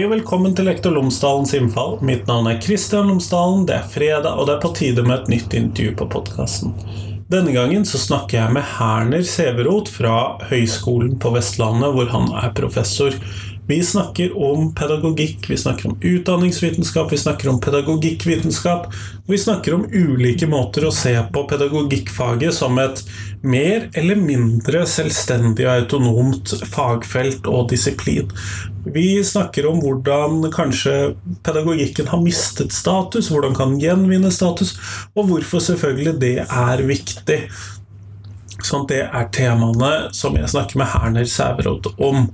Hei og velkommen til Lektor Lomsdalens innfall. Mitt navn er Kristian Lomsdalen. Det er fredag, og det er på tide med et nytt intervju på podkasten. Denne gangen så snakker jeg med Herner Severoth fra Høgskolen på Vestlandet, hvor han er professor. Vi snakker om pedagogikk, vi snakker om utdanningsvitenskap, vi snakker om pedagogikkvitenskap. Og vi snakker om ulike måter å se på pedagogikkfaget som et mer eller mindre selvstendig og autonomt fagfelt og disiplin. Vi snakker om hvordan kanskje pedagogikken har mistet status, hvordan kan den gjenvinne status, og hvorfor selvfølgelig det er viktig. Sånn det er temaene som jeg snakker med Herner Sæverodd om.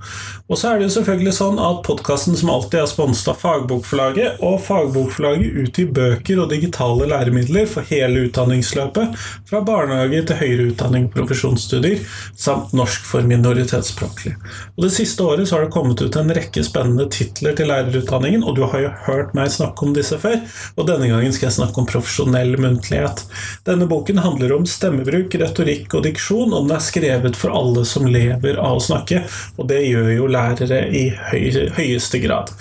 Og så er det jo selvfølgelig sånn at podkasten som alltid er sponset av Fagbokforlaget, og Fagbokforlaget utgir bøker og digitale læremidler for hele utdanningsløpet, fra barnehage til høyere utdanning og profesjonsstudier, samt norsk for minoritetsspråklige. Og Det siste året så har det kommet ut en rekke spennende titler til lærerutdanningen, og du har jo hørt meg snakke om disse før, og denne gangen skal jeg snakke om profesjonell muntlighet. Denne boken handler om stemmebruk, retorikk og diksjon, og den er skrevet for alle som lever av å snakke. Og det gjør jo lærere i høy, høyeste grad.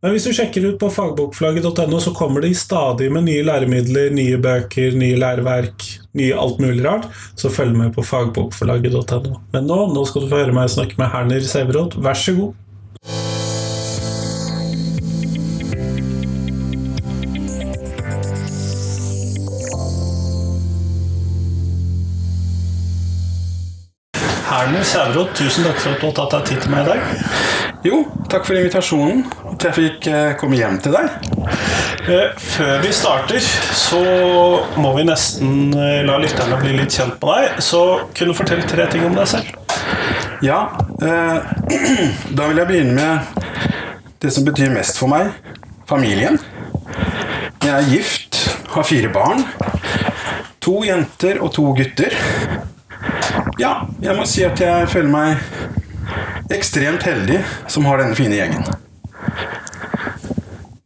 Men hvis du sjekker ut på fagbokflagget.no, så kommer de stadig med nye læremidler, nye bøker, nye læreverk, nye alt mulig rart. Så følg med på fagbokforlaget.no. Men nå, nå skal du få høre meg snakke med Herner Sæveroth. Vær så god. Herner tusen takk for at du har tatt deg tid til meg i dag. Jo, takk for invitasjonen. At jeg fikk eh, komme hjem til deg. Eh, før vi starter, så må vi nesten eh, la lytterne bli litt kjent med deg. Så kunne du fortelle tre ting om deg selv? Ja, da vil jeg begynne med det som betyr mest for meg. Familien. Jeg er gift, har fire barn. To jenter og to gutter. Ja, jeg må si at jeg føler meg ekstremt heldig som har denne fine gjengen.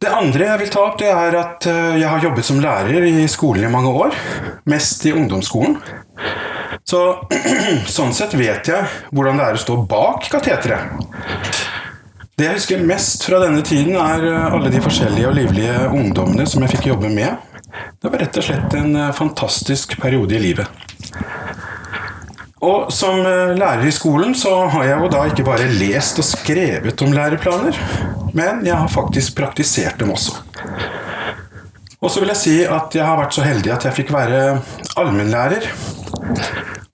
Det andre jeg vil ta opp, det er at eh, jeg har jobbet som lærer i skolen i mange år. Mest i ungdomsskolen. Så sånn sett vet jeg hvordan det er å stå bak kateteret. Det jeg husker mest fra denne tiden, er eh, alle de forskjellige og livlige ungdommene som jeg fikk jobbe med. Det var rett og slett en eh, fantastisk periode i livet. Og som eh, lærer i skolen så har jeg jo da ikke bare lest og skrevet om læreplaner, men jeg har faktisk praktisert dem også. Og så vil jeg si at jeg har vært så heldig at jeg fikk være allmennlærer.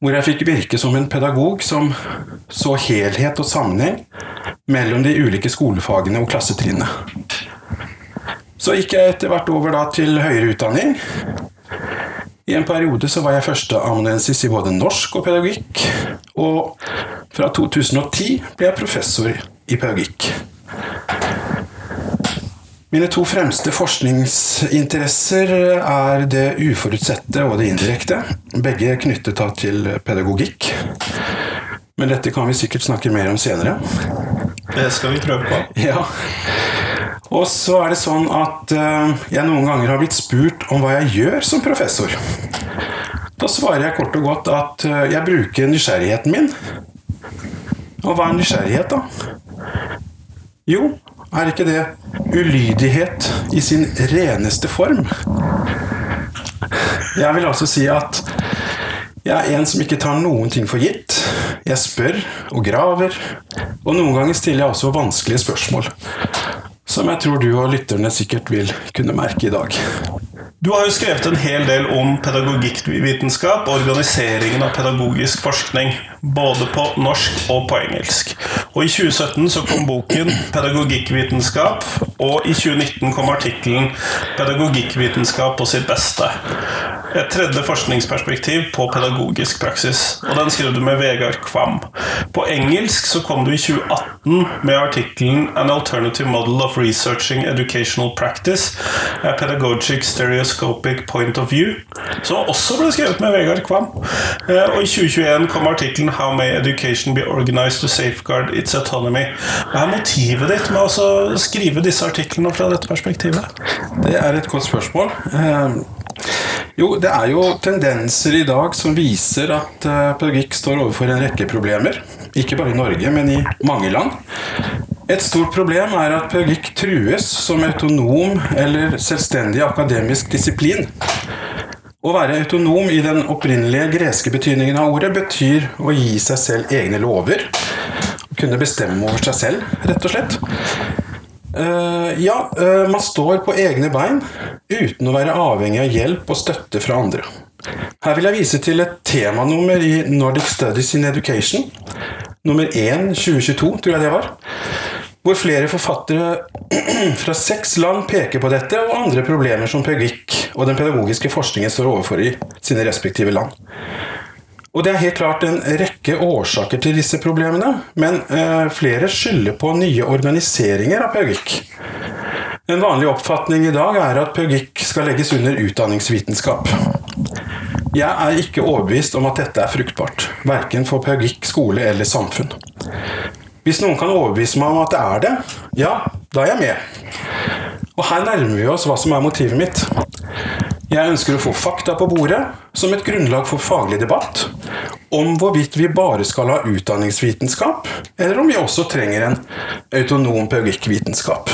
Hvor jeg fikk virke som en pedagog som så helhet og sammenheng mellom de ulike skolefagene og klassetrinnene. Så gikk jeg etter hvert over da til høyere utdanning, i en periode så var jeg førsteamanuensis i både norsk og pedagogikk. Og fra 2010 ble jeg professor i pedagogikk. Mine to fremste forskningsinteresser er det uforutsette og det indirekte. Begge knyttet da til pedagogikk. Men dette kan vi sikkert snakke mer om senere. Det skal vi prøve på. Ja. Og så er det sånn at uh, jeg noen ganger har blitt spurt om hva jeg gjør som professor. Da svarer jeg kort og godt at uh, jeg bruker nysgjerrigheten min. Og hva er nysgjerrighet, da? Jo, er ikke det ulydighet i sin reneste form? Jeg vil altså si at jeg er en som ikke tar noen ting for gitt. Jeg spør og graver, og noen ganger stiller jeg også vanskelige spørsmål som jeg tror du og lytterne sikkert vil kunne merke i dag. Du har jo skrevet en hel del om pedagogikkvitenskap og organiseringen av pedagogisk forskning, både på norsk og på engelsk. Og I 2017 så kom boken 'Pedagogikkvitenskap', og i 2019 kom artikkelen 'Pedagogikkvitenskap på sitt beste'. Et tredje forskningsperspektiv på pedagogisk praksis. Og Den skrev du med Vegard Kvam. På engelsk så kom du i 2018 med artikkelen 'An Alternative Model of Researching Educational Practice', A Pedagogic Stereoscopic Point of View, som også ble skrevet med Vegard Kvam. Eh, og i 2021 kom artikkelen 'How May Education Be Organized to Safeguard Its Autonomy'. Hva er motivet ditt med å skrive disse artiklene fra dette perspektivet? Det er et godt spørsmål. Uh, jo, det er jo tendenser i dag som viser at uh, pedagogikk står overfor en rekke problemer. Ikke bare i Norge, men i mange land. Et stort problem er at pedagogikk trues som autonom eller selvstendig akademisk disiplin. Å være autonom i den opprinnelige greske betydningen av ordet betyr å gi seg selv egne lover. Å kunne bestemme over seg selv, rett og slett. Uh, ja, uh, man står på egne bein uten å være avhengig av hjelp og støtte fra andre. Her vil jeg vise til et temanummer i Nordic Studies in Education. Nummer 1 2022, tror jeg det var hvor flere forfattere fra seks land peker på dette og andre problemer som pedagogikk og den pedagogiske forskningen står overfor i sine respektive land. Og Det er helt klart en rekke årsaker til disse problemene, men eh, flere skylder på nye organiseringer av pedagogikk. En vanlig oppfatning i dag er at pedagogikk skal legges under utdanningsvitenskap. Jeg er ikke overbevist om at dette er fruktbart, verken for pedagogikk, skole eller samfunn. Hvis noen kan overbevise meg om at det er det, ja, da er jeg med. Og her nærmer vi oss hva som er motivet mitt. Jeg ønsker å få fakta på bordet som et grunnlag for faglig debatt om hvorvidt vi bare skal ha utdanningsvitenskap, eller om vi også trenger en autonom pedagogikkvitenskap.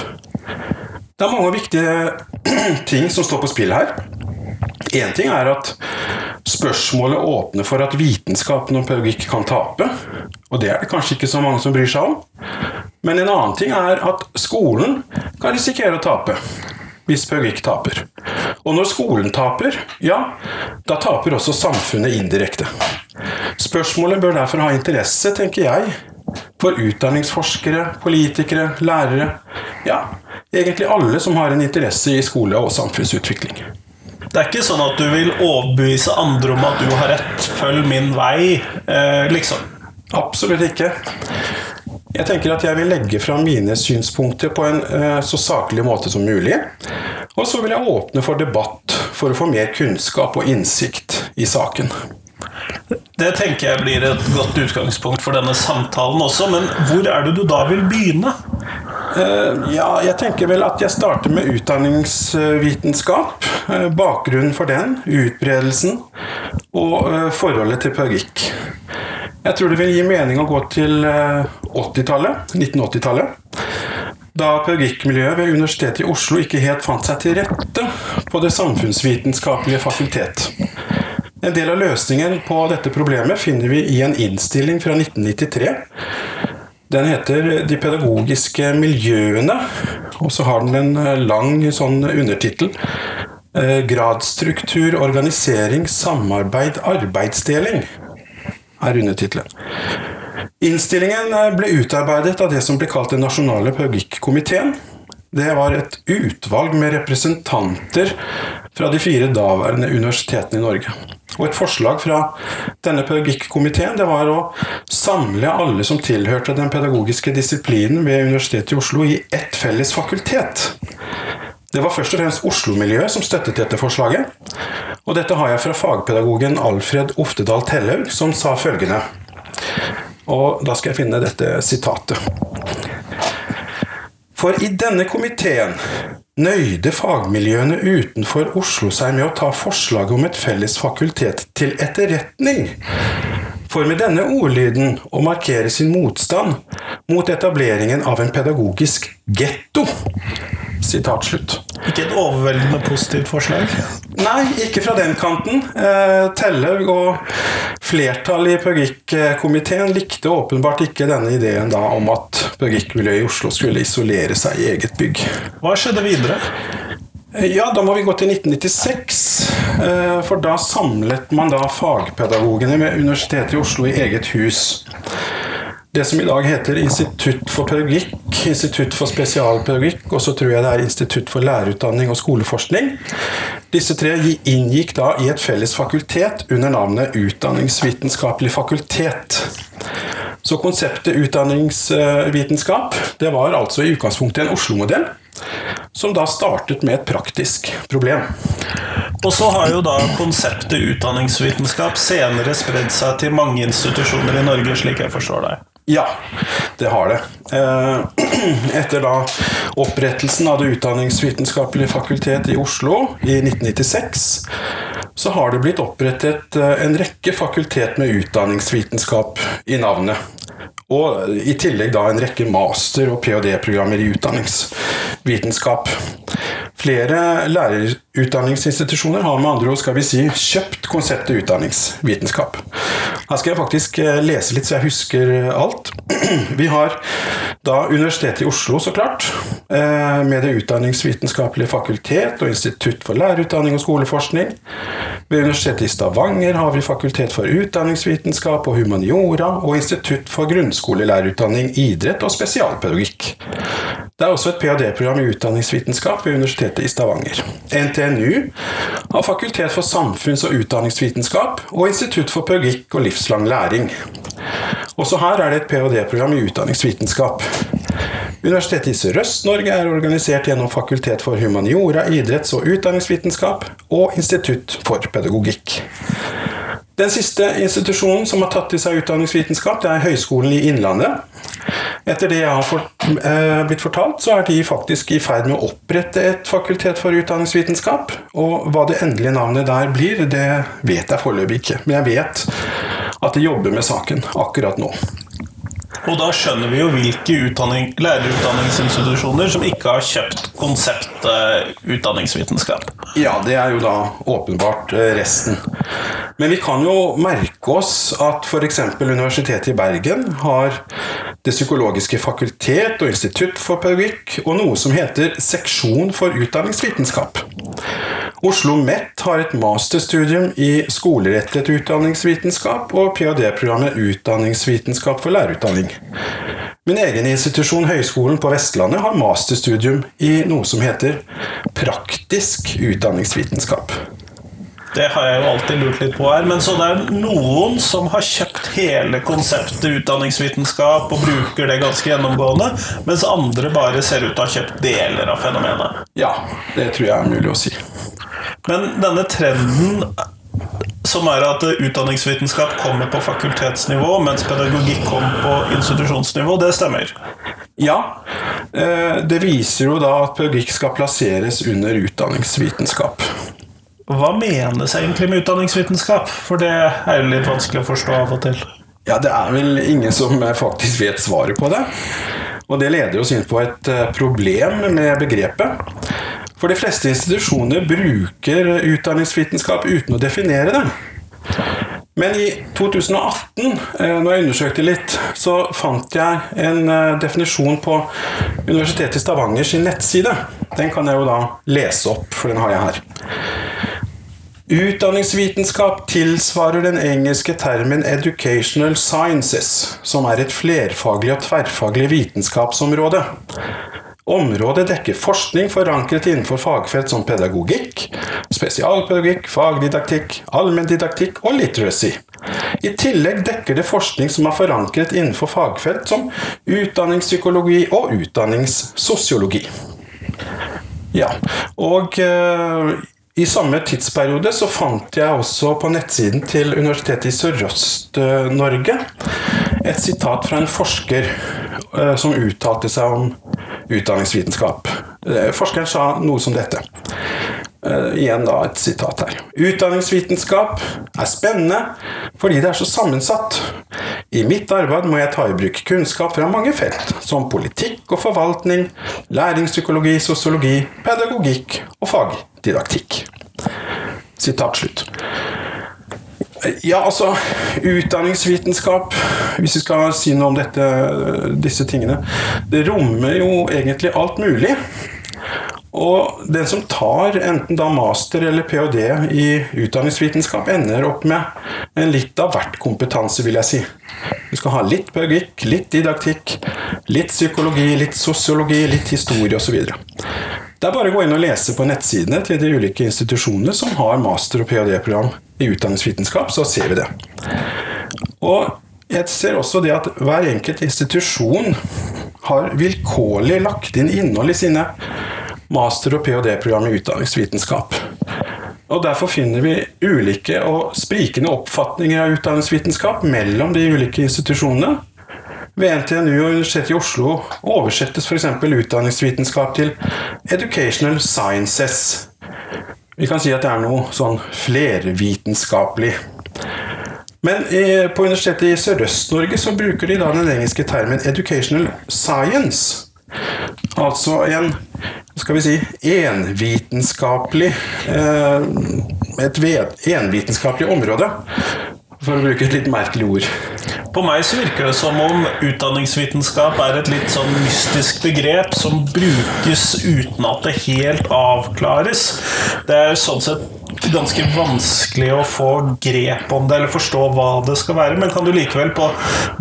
Det er mange viktige ting som står på spill her. Én ting er at spørsmålet åpner for at vitenskapen om pedagogikk kan tape. Og det er det kanskje ikke så mange som bryr seg om. Men en annen ting er at skolen kan risikere å tape. Hvis pedagogikk taper. Og når skolen taper, ja, da taper også samfunnet indirekte. Spørsmålet bør derfor ha interesse, tenker jeg, for utdanningsforskere, politikere, lærere Ja, egentlig alle som har en interesse i skole- og samfunnsutvikling. Det er ikke sånn at du vil overbevise andre om at du har rett, følg min vei, eh, liksom. Absolutt ikke. Jeg tenker at jeg vil legge fram mine synspunkter på en eh, så saklig måte som mulig. Og så vil jeg åpne for debatt for å få mer kunnskap og innsikt i saken. Det tenker jeg blir et godt utgangspunkt for denne samtalen også, men hvor er det du da vil begynne? Eh, ja, jeg tenker vel at jeg starter med utdanningsvitenskap. Eh, bakgrunnen for den, utbredelsen og eh, forholdet til pedagogikk. Jeg tror det vil gi mening å gå til 80-tallet, 1980-tallet. Da pedagogikkmiljøet ved Universitetet i Oslo ikke helt fant seg til rette på Det samfunnsvitenskapelige fakultet. En del av løsningen på dette problemet finner vi i en innstilling fra 1993 den heter 'De pedagogiske miljøene', og så har den en eh, lang sånn undertittel. Eh, Gradsstruktur, organisering, samarbeid, arbeidsdeling er undertittelen. Innstillingen eh, ble utarbeidet av det som ble kalt Den nasjonale pedagogikkomiteen. Det var et utvalg med representanter fra de fire daværende universitetene i Norge. Og et forslag fra denne pedagogikkomiteen det var å samle alle som tilhørte den pedagogiske disiplinen ved Universitetet i Oslo i ett felles fakultet. Det var først og fremst Oslo-miljøet som støttet dette forslaget. Og dette har jeg fra fagpedagogen Alfred Oftedal Tellaug, som sa følgende Og da skal jeg finne dette sitatet. For i denne komiteen nøyde fagmiljøene utenfor Oslo seg med å ta forslaget om et felles fakultet til etterretning. For med denne ordlyden å markere sin motstand mot etableringen av en pedagogisk getto Sitat slutt. Ikke et overveldende positivt forslag? Nei, ikke fra den kanten. Eh, Tellaug og flertallet i pedagogikkkomiteen likte åpenbart ikke denne ideen da om at pedagogikkmiljøet i Oslo skulle isolere seg i eget bygg. Hva skjedde videre? Ja, da må vi gå til 1996. Eh, for da samlet man da fagpedagogene med Universitetet i Oslo i eget hus det som i dag heter Institutt for pedagogikk, Institutt for spesialpedagogikk, og så tror jeg det er Institutt for lærerutdanning og skoleforskning. Disse tre inngikk da i et felles fakultet under navnet Utdanningsvitenskapelig fakultet. Så konseptet utdanningsvitenskap det var altså i utgangspunktet en Oslo-modell, som da startet med et praktisk problem. Og så har jo da konseptet utdanningsvitenskap senere spredd seg til mange institusjoner i Norge, slik jeg forstår deg. Ja, det har det. Eh, etter da opprettelsen av Det utdanningsvitenskapelige fakultet i Oslo i 1996, så har det blitt opprettet eh, en rekke fakultet med utdanningsvitenskap i navnet. Og i tillegg da en rekke master- og ph.d.-programmer i utdanningsvitenskap. Flere lærerutdanningsinstitusjoner har med andre ord skal vi si, kjøpt konseptet utdanningsvitenskap. Her skal jeg faktisk eh, lese litt så jeg husker alt. Vi har da Universitetet i Oslo, så klart, eh, med Det utdanningsvitenskapelige fakultet og Institutt for lærerutdanning og skoleforskning. Ved Universitetet i Stavanger har vi Fakultet for utdanningsvitenskap og humaniora og Institutt for grunnskolelærerutdanning, idrett og spesialpedagogikk. Det er også et ph.d.-program i utdanningsvitenskap ved Universitetet i Stavanger. NTNU har Fakultet for samfunns- og utdanningsvitenskap og Institutt for pedagogikk og livslang læring. Også her er det et ph.d.-program i utdanningsvitenskap. Universitetet i Sørøst-Norge er organisert gjennom Fakultet for humaniora, idretts- og utdanningsvitenskap og Institutt for pedagogikk. Den siste institusjonen som har tatt i seg utdanningsvitenskap, det er Høgskolen i Innlandet. Etter det jeg har for, eh, blitt fortalt, så er de faktisk i ferd med å opprette et fakultet for utdanningsvitenskap. Og hva det endelige navnet der blir, det vet jeg foreløpig ikke. Men jeg vet at de jobber med saken akkurat nå. Og da skjønner vi jo hvilke utdanning, lærerutdanningsinstitusjoner som ikke har kjøpt konseptet utdanningsvitenskap. Ja, det er jo da åpenbart eh, resten. Men vi kan jo merke oss at f.eks. Universitetet i Bergen har Det psykologiske fakultet og Institutt for pedagogikk, og noe som heter Seksjon for utdanningsvitenskap. Oslo MET har et masterstudium i skolerettet utdanningsvitenskap og ph.d.-programmet Utdanningsvitenskap for lærerutdanning. Min egen institusjon, Høgskolen på Vestlandet, har masterstudium i noe som heter praktisk utdanningsvitenskap. Det har jeg jo alltid lurt litt på her. Men så det er noen som har kjøpt hele konseptet utdanningsvitenskap og bruker det ganske gjennomgående, mens andre bare ser ut til å ha kjøpt deler av fenomenet. Ja, det tror jeg er mulig å si. Men denne trenden som er at utdanningsvitenskap kommer på fakultetsnivå, mens pedagogikk kommer på institusjonsnivå, det stemmer? Ja, eh, det viser jo da at pedagogikk skal plasseres under utdanningsvitenskap. Hva menes egentlig med utdanningsvitenskap? For det er jo litt vanskelig å forstå av og til. Ja, det er vel ingen som eh, faktisk vet svaret på det. Og det leder oss inn på et eh, problem med begrepet. For de fleste institusjoner bruker utdanningsvitenskap uten å definere det. Men i 2018, eh, når jeg undersøkte litt, så fant jeg en definisjon på Universitetet i Stavanger sin nettside. Den kan jeg jo da lese opp, for den har jeg her. Utdanningsvitenskap tilsvarer den engelske termen 'educational sciences', som er et flerfaglig og tverrfaglig vitenskapsområde. Området dekker forskning forankret innenfor fagfelt som pedagogikk, spesialpedagogikk, fagdidaktikk, allmenndidaktikk og literacy. I tillegg dekker det forskning som er forankret innenfor fagfelt som utdanningspsykologi og utdanningssosiologi. Ja, og uh, i samme tidsperiode så fant jeg også på nettsiden til Universitetet i Sørøst-Norge et sitat fra en forsker som uttalte seg om utdanningsvitenskap. Uh, forskeren sa noe som dette. Uh, igjen da et sitat her. Utdanningsvitenskap er spennende fordi det er så sammensatt. I mitt arbeid må jeg ta i bruk kunnskap fra mange felt, som politikk og forvaltning, læringspsykologi, sosiologi, pedagogikk og fagdidaktikk. Sitat slutt. Ja, altså Utdanningsvitenskap, hvis vi skal si noe om dette, disse tingene, det rommer jo egentlig alt mulig. Og den som tar enten da master eller ph.d. i utdanningsvitenskap, ender opp med en litt av hvert kompetanse, vil jeg si. Du skal ha litt pedagogikk, litt didaktikk, litt psykologi, litt sosiologi, litt historie osv. Det er bare å gå inn og lese på nettsidene til de ulike institusjonene som har master- og ph.d.-program i utdanningsvitenskap, så ser vi det. Og jeg ser også det at hver enkelt institusjon har vilkårlig lagt inn innhold i sine master- og ph.d.-program i utdanningsvitenskap. Og Derfor finner vi ulike og sprikende oppfatninger av utdanningsvitenskap mellom de ulike institusjonene. Ved NTNU og Universitetet i Oslo oversettes f.eks. utdanningsvitenskap til Educational Sciences. Vi kan si at det er noe sånn flervitenskapelig. Men på Universitetet i Sørøst-Norge så bruker de da den engelske termen 'educational science'. Altså en skal vi si envitenskapelig eh, Et envitenskapelig område. For å bruke et litt merkelig ord. På meg så virker det som om utdanningsvitenskap er et litt sånn mystisk begrep som brukes uten at det helt avklares. Det er sånn sett ganske vanskelig å få grep om det eller forstå hva det skal være. Men kan du likevel på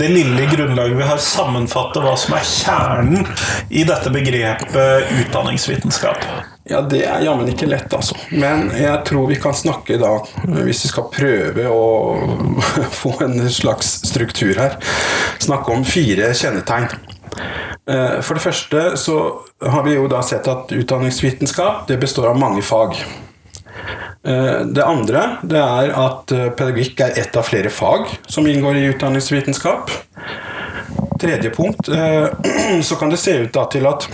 det lille grunnlaget vi har, sammenfatte hva som er kjernen i dette begrepet utdanningsvitenskap? Ja, det er jammen ikke lett, altså. Men jeg tror vi kan snakke da, hvis vi skal prøve å få en slags struktur her, snakke om fire kjennetegn. Eh, For det første så har vi jo da sett at utdanningsvitenskap det består av mange fag. Eh, Det andre det er at eh, pedagogikk er ett av flere fag som inngår i utdanningsvitenskap. Tredje punkt så kan det se ut da til at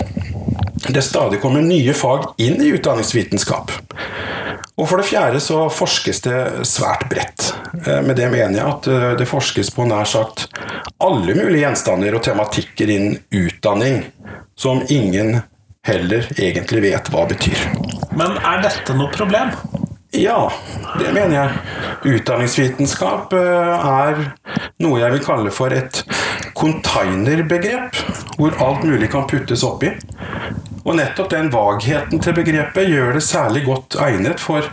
det stadig kommer nye fag inn i utdanningsvitenskap. Og for det fjerde så forskes det svært bredt. Eh, Med det mener jeg at eh, det forskes på nær sagt alle mulige gjenstander og tematikker innen utdanning som ingen heller egentlig vet hva betyr. Men er dette noe problem? Ja, det mener jeg. Utdanningsvitenskap eh, er noe jeg vil kalle for et containerbegrep, hvor alt mulig kan puttes oppi. Og nettopp den vagheten til begrepet gjør det særlig godt egnet for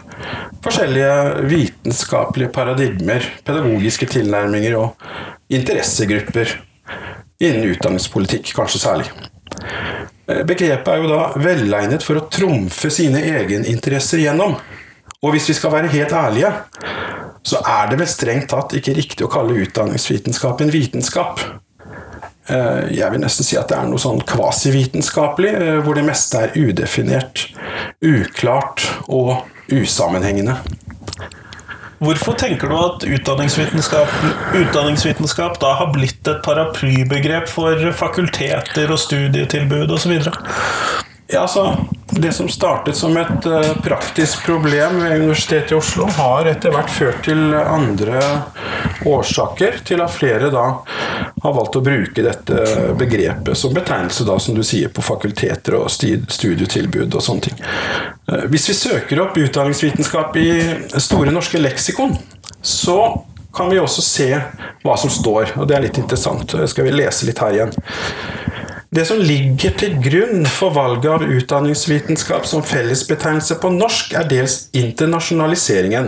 forskjellige vitenskapelige paradigmer, pedagogiske tilnærminger og interessegrupper innen utdanningspolitikk, kanskje særlig. Eh, Begrepet er jo da velegnet for å trumfe sine egeninteresser gjennom. Og hvis vi skal være helt ærlige, så er det vel strengt tatt ikke riktig å kalle utdanningsvitenskap en vitenskap. Eh, Jeg vil nesten si at det er noe sånn kvasivitenskapelig, eh, hvor det meste er udefinert, uklart og usammenhengende. Hvorfor tenker du at utdanningsvitenskap, utdanningsvitenskap da har blitt et paraplybegrep for fakulteter og studietilbud osv.? Ja, altså, Det som startet som et eh, praktisk problem ved Universitetet i Oslo, har etter hvert ført til andre årsaker til at flere da har valgt å bruke dette begrepet som betegnelse, da, som du sier, på fakulteter og studietilbud og sånne ting. Eh, Hvis vi søker opp utdanningsvitenskap i Store norske leksikon, så kan vi også se hva som står, og det er litt interessant. Skal vi lese litt her igjen. Det som ligger til grunn for valget av utdanningsvitenskap som fellesbetegnelse på norsk, er dels internasjonaliseringen,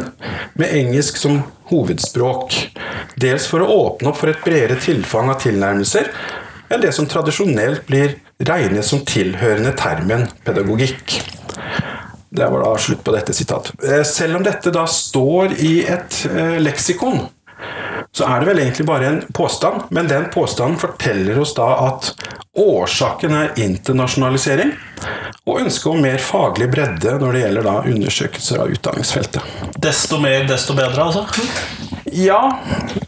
med engelsk som hovedspråk. Dels for å åpne opp for et bredere tilfang av tilnærmelser enn det som tradisjonelt blir regnet som tilhørende termen pedagogikk. Det var da slutt på dette sitatet. Eh, Selv om dette da står i et eh, leksikon, så er det vel egentlig bare en påstand, men den påstanden forteller oss da at årsaken er internasjonalisering og ønske om mer faglig bredde når det gjelder da undersøkelser av utdanningsfeltet. Desto mer, desto bedre, altså? Ja,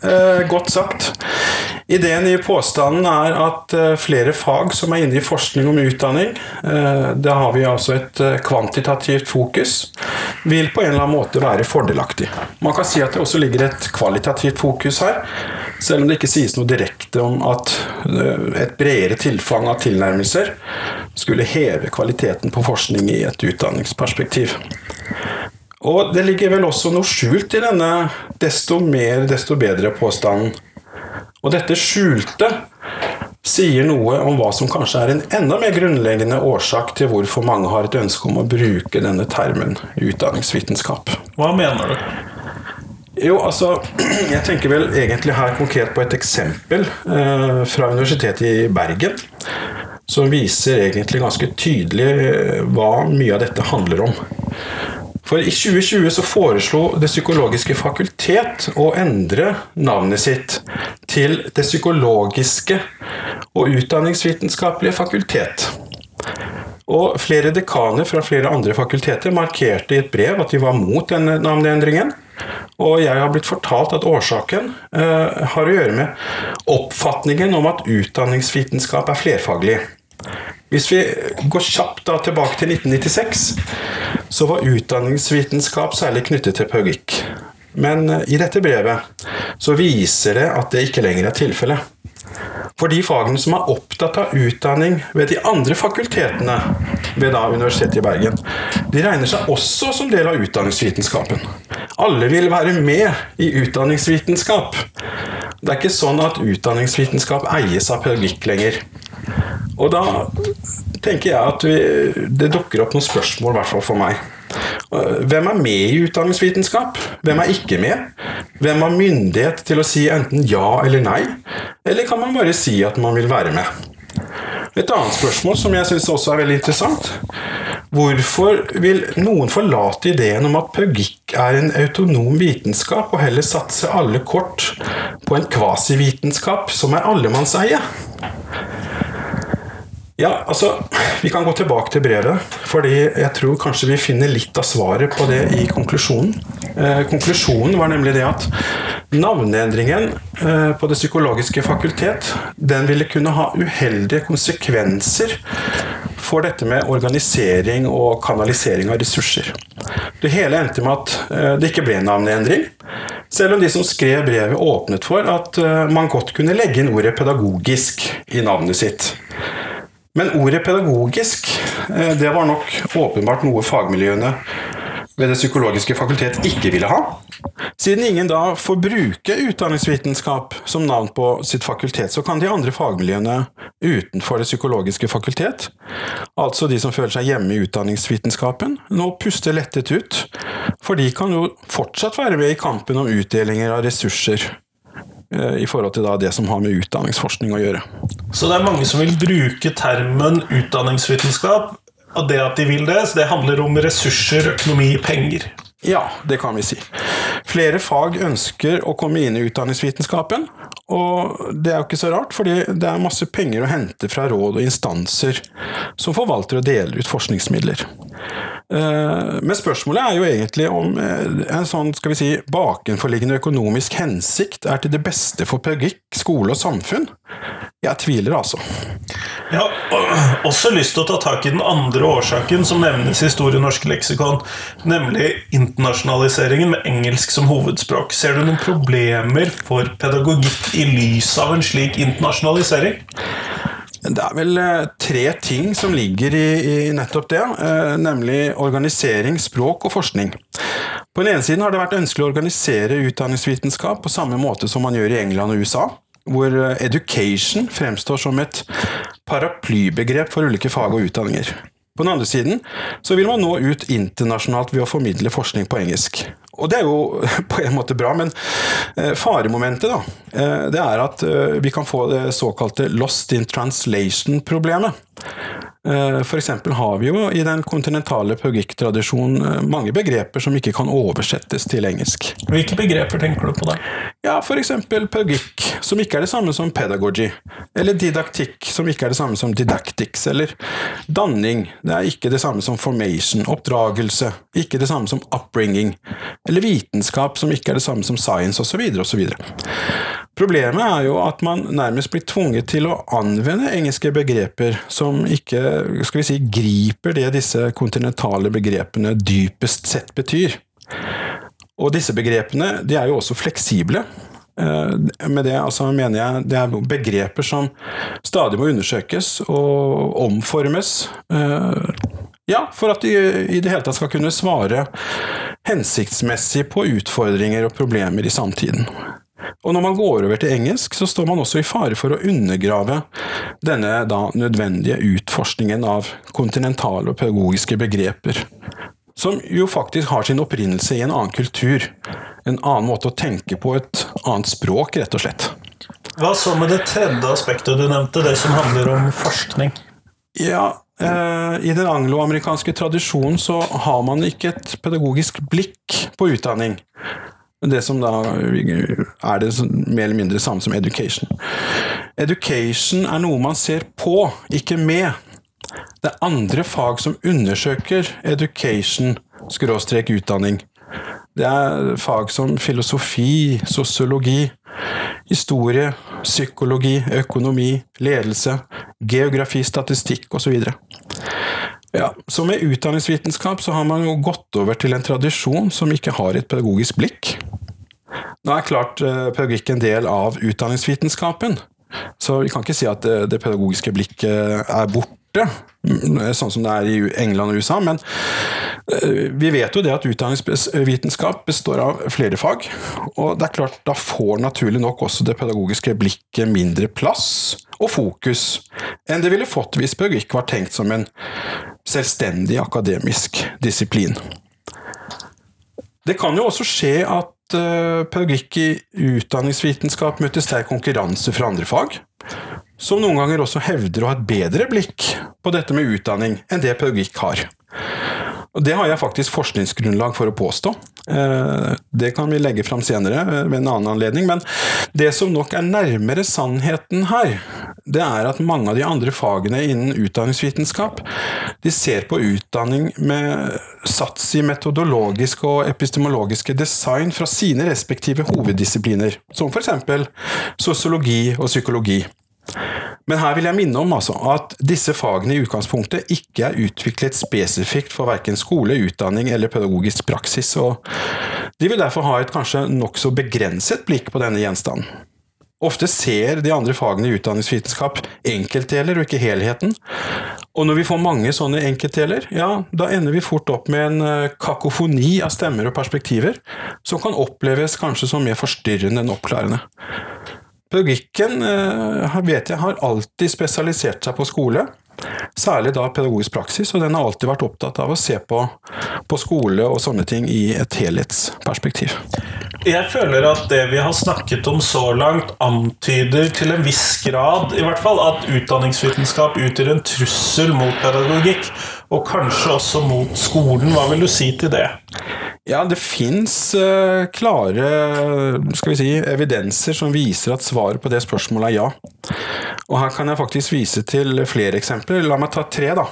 eh, godt sagt. Ideen i påstanden er at eh, flere fag som er inne i forskning om utdanning, eh, da har vi altså et eh, kvantitativt fokus, vil på en eller annen måte være fordelaktig. Man kan si at det også ligger et kvalitativt fokus her, selv om det ikke sies noe direkte om at eh, et bredere tilfang av tilnærmelser skulle heve kvaliteten på forskning i et utdanningsperspektiv. Og det ligger vel også noe skjult i denne 'desto mer, desto bedre'-påstanden. Og dette skjulte sier noe om hva som kanskje er en enda mer grunnleggende årsak til hvorfor mange har et ønske om å bruke denne termen utdanningsvitenskap. Hva mener du? Jo, altså, jeg tenker vel egentlig her konkret på et eksempel eh, fra Universitetet i Bergen, som viser egentlig ganske tydelig eh, hva mye av dette handler om. For i 2020 så foreslo Det psykologiske fakultet å endre navnet sitt til Det psykologiske og utdanningsvitenskapelige fakultet. Og flere dekaner fra flere andre fakulteter markerte i et brev at de var mot denne navneendringen. Og jeg har blitt fortalt at årsaken eh, har å gjøre med oppfatningen om at utdanningsvitenskap er flerfaglig. Hvis vi går kjapt da tilbake til 1996, så var utdanningsvitenskap særlig knyttet til pedagogikk. Men eh, i dette brevet så viser det at det ikke lenger er tilfellet. For de fagene som er opptatt av utdanning ved de andre fakultetene ved da Universitetet i Bergen, de regner seg også som del av utdanningsvitenskapen. Alle vil være med i utdanningsvitenskap. Det er ikke sånn at utdanningsvitenskap eies av pedagogikk lenger. Og da tenker jeg at vi, det dukker opp noen spørsmål, i hvert fall for meg. Hvem er med i utdanningsvitenskap? Hvem er ikke med? Hvem har myndighet til å si enten ja eller nei? Eller kan man bare si at man vil være med? Et annet spørsmål som jeg syns også er veldig interessant. Hvorfor vil noen forlate ideen om at pedagogikk er en autonom vitenskap, og heller satse alle kort på en kvasivitenskap som er allemannseie? Ja, altså, Vi kan gå tilbake til brevet, fordi jeg tror kanskje vi finner litt av svaret på det i konklusjonen. Eh, konklusjonen var nemlig det at navneendringen eh, på Det psykologiske fakultet den ville kunne ha uheldige konsekvenser for dette med organisering og kanalisering av ressurser. Det hele endte med at eh, det ikke ble navneendring, selv om de som skrev brevet åpnet for at eh, man godt kunne legge inn ordet 'pedagogisk' i navnet sitt. Men ordet pedagogisk, eh, det var nok åpenbart noe fagmiljøene ved Det psykologiske fakultet ikke ville ha. Siden ingen da får bruke utdanningsvitenskap som navn på sitt fakultet, så kan de andre fagmiljøene utenfor Det psykologiske fakultet, altså de som føler seg hjemme i utdanningsvitenskapen, nå puste lettet ut, for de kan jo fortsatt være med i kampen om utdelinger av ressurser i forhold til det som har med utdanningsforskning å gjøre. Så det er mange som vil bruke termen utdanningsvitenskap, og det at de vil det, så det handler om ressurser, økonomi, penger? Ja, det kan vi si. Flere fag ønsker å komme inn i utdanningsvitenskapen, og det er jo ikke så rart, fordi det er masse penger å hente fra råd og instanser som forvalter og deler ut forskningsmidler. Eh, men spørsmålet er jo egentlig om eh, en sånn skal vi si, bakenforliggende økonomisk hensikt er til det beste for pedagogikk, skole og samfunn. Jeg tviler, altså. Jeg har også lyst til å ta tak i den andre årsaken som nevnes i Store norske leksikon, nemlig internasjonaliseringen med engelsk som hovedspråk. Ser du noen problemer for pedagogikk i lys av en slik internasjonalisering? Det er vel eh, tre ting som ligger i, i nettopp det, eh, nemlig organisering, språk og forskning. På den ene siden har det vært ønskelig å organisere utdanningsvitenskap på samme måte som man gjør i England og USA, hvor eh, education fremstår som et paraplybegrep for ulike fag og utdanninger. På den andre siden så vil man nå ut internasjonalt ved å formidle forskning på engelsk. Og det er jo på en måte bra, men eh, faremomentet da, eh, det er at eh, vi kan få det såkalte lost in translation-problemet. F.eks. har vi jo i den kontinentale pedagogikktradisjonen mange begreper som ikke kan oversettes til engelsk. Hvilke begreper tenker du på da? Ja, F.eks. pedagogikk, som ikke er det samme som pedagogy. Eller didaktikk, som ikke er det samme som didactics. Eller danning, det er ikke det samme som formation. Oppdragelse, ikke det samme som upbringing eller vitenskap som ikke er det samme som science, osv. osv. Problemet er jo at man nærmest blir tvunget til å anvende engelske begreper som ikke skal vi si, griper det disse kontinentale begrepene dypest sett betyr. Og disse begrepene de er jo også fleksible. Eh, med det altså, mener jeg det er begreper som stadig må undersøkes og omformes. Eh, ja, for at de i det hele tatt skal kunne svare hensiktsmessig på utfordringer og problemer i samtiden. Og når man går over til engelsk, så står man også i fare for å undergrave denne da nødvendige utforskningen av kontinentale og pedagogiske begreper, som jo faktisk har sin opprinnelse i en annen kultur, en annen måte å tenke på, et annet språk, rett og slett. Hva så med det tredje aspektet du nevnte, det som handler om forskning? Ja, Eh, I den angloamerikanske tradisjonen så har man ikke et pedagogisk blikk på utdanning. Det som da er det mer eller mindre samme som education. Education er noe man ser på, ikke med. Det er andre fag som undersøker education, skråstrek utdanning. Det er fag som filosofi, sosiologi, historie, psykologi, økonomi, ledelse, geografi, statistikk osv. Ja, så med utdanningsvitenskap så har man jo gått over til en tradisjon som ikke har et pedagogisk blikk. Nå er klart eh, pedagogikk en del av utdanningsvitenskapen, så vi kan ikke si at det, det pedagogiske blikket er borte, mm, sånn som det er i England og USA. Men eh, vi vet jo det at utdanningsvitenskap består av flere fag. Og det er klart, da får naturlig nok også det pedagogiske blikket mindre plass og fokus enn det ville fått hvis pedagogikk var tenkt som en selvstendig akademisk disiplin. Det kan jo også skje at uh, pedagogikk i utdanningsvitenskap møter sterk konkurranse fra andre fag, som noen ganger også hevder å ha et bedre blikk på dette med utdanning enn det pedagogikk har. Og Det har jeg faktisk forskningsgrunnlag for å påstå. Eh, det kan vi legge fram senere eh, ved en annen anledning. Men det som nok er nærmere sannheten her, det er at mange av de andre fagene innen utdanningsvitenskap de ser på utdanning med sats i metodologiske og epistemologiske design fra sine respektive hoveddisipliner, som f.eks. sosiologi og psykologi. Men her vil jeg minne om altså, at disse fagene i utgangspunktet ikke er utviklet spesifikt for verken skole, utdanning eller pedagogisk praksis, og de vil derfor ha et kanskje nokså begrenset blikk på denne gjenstanden. Ofte ser de andre fagene i utdanningsvitenskap enkeltdeler og ikke helheten. Og når vi får mange sånne enkeltdeler, ja, da ender vi fort opp med en eh, kakofoni av stemmer og perspektiver som kan oppleves kanskje som mer forstyrrende enn oppklarende. Pedagogikken eh, vet jeg har alltid spesialisert seg på skole, særlig da pedagogisk praksis, og den har alltid vært opptatt av å se på, på skole og sånne ting i et helhetsperspektiv. Jeg føler at det vi har snakket om så langt, antyder til en viss grad i hvert fall, at utdanningsvitenskap utgjør en trussel mot pedagogikk, og kanskje også mot skolen. Hva vil du si til det? Ja, det fins uh, klare skal vi si, evidenser som viser at svaret på det spørsmålet er ja. Og her kan jeg faktisk vise til flere eksempler. La meg ta tre, da.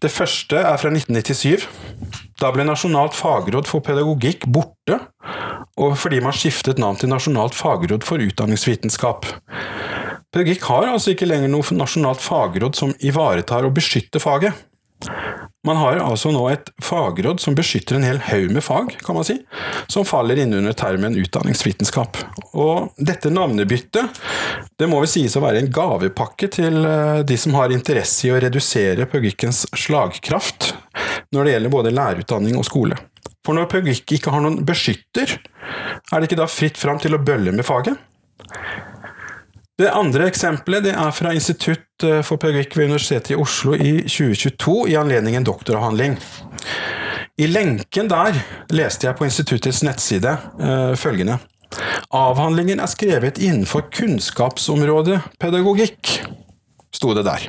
Det første er fra 1997. Da ble Nasjonalt fagråd for pedagogikk borte, og fordi man skiftet navn til Nasjonalt fagråd for utdanningsvitenskap. Pedagogikk har altså ikke lenger noe nasjonalt fagråd som ivaretar og beskytter faget. Man har altså nå et fagråd som beskytter en hel haug med fag, kan man si, som faller inn under termen utdanningsvitenskap. Og dette navnebyttet det må vel sies å være en gavepakke til eh, de som har interesse i å redusere pedagogikkens slagkraft når det gjelder både lærerutdanning og skole. For når pedagogikk ikke har noen beskytter, er det ikke da fritt fram til å bølle med faget? Det andre eksempelet det er fra Institutt eh, for pedagogikk ved Universitetet i Oslo i 2022 i anledning en doktoravhandling. I lenken der leste jeg på instituttets nettside uh, følgende Avhandlingen er skrevet innenfor kunnskapsområdet pedagogikk, sto det der.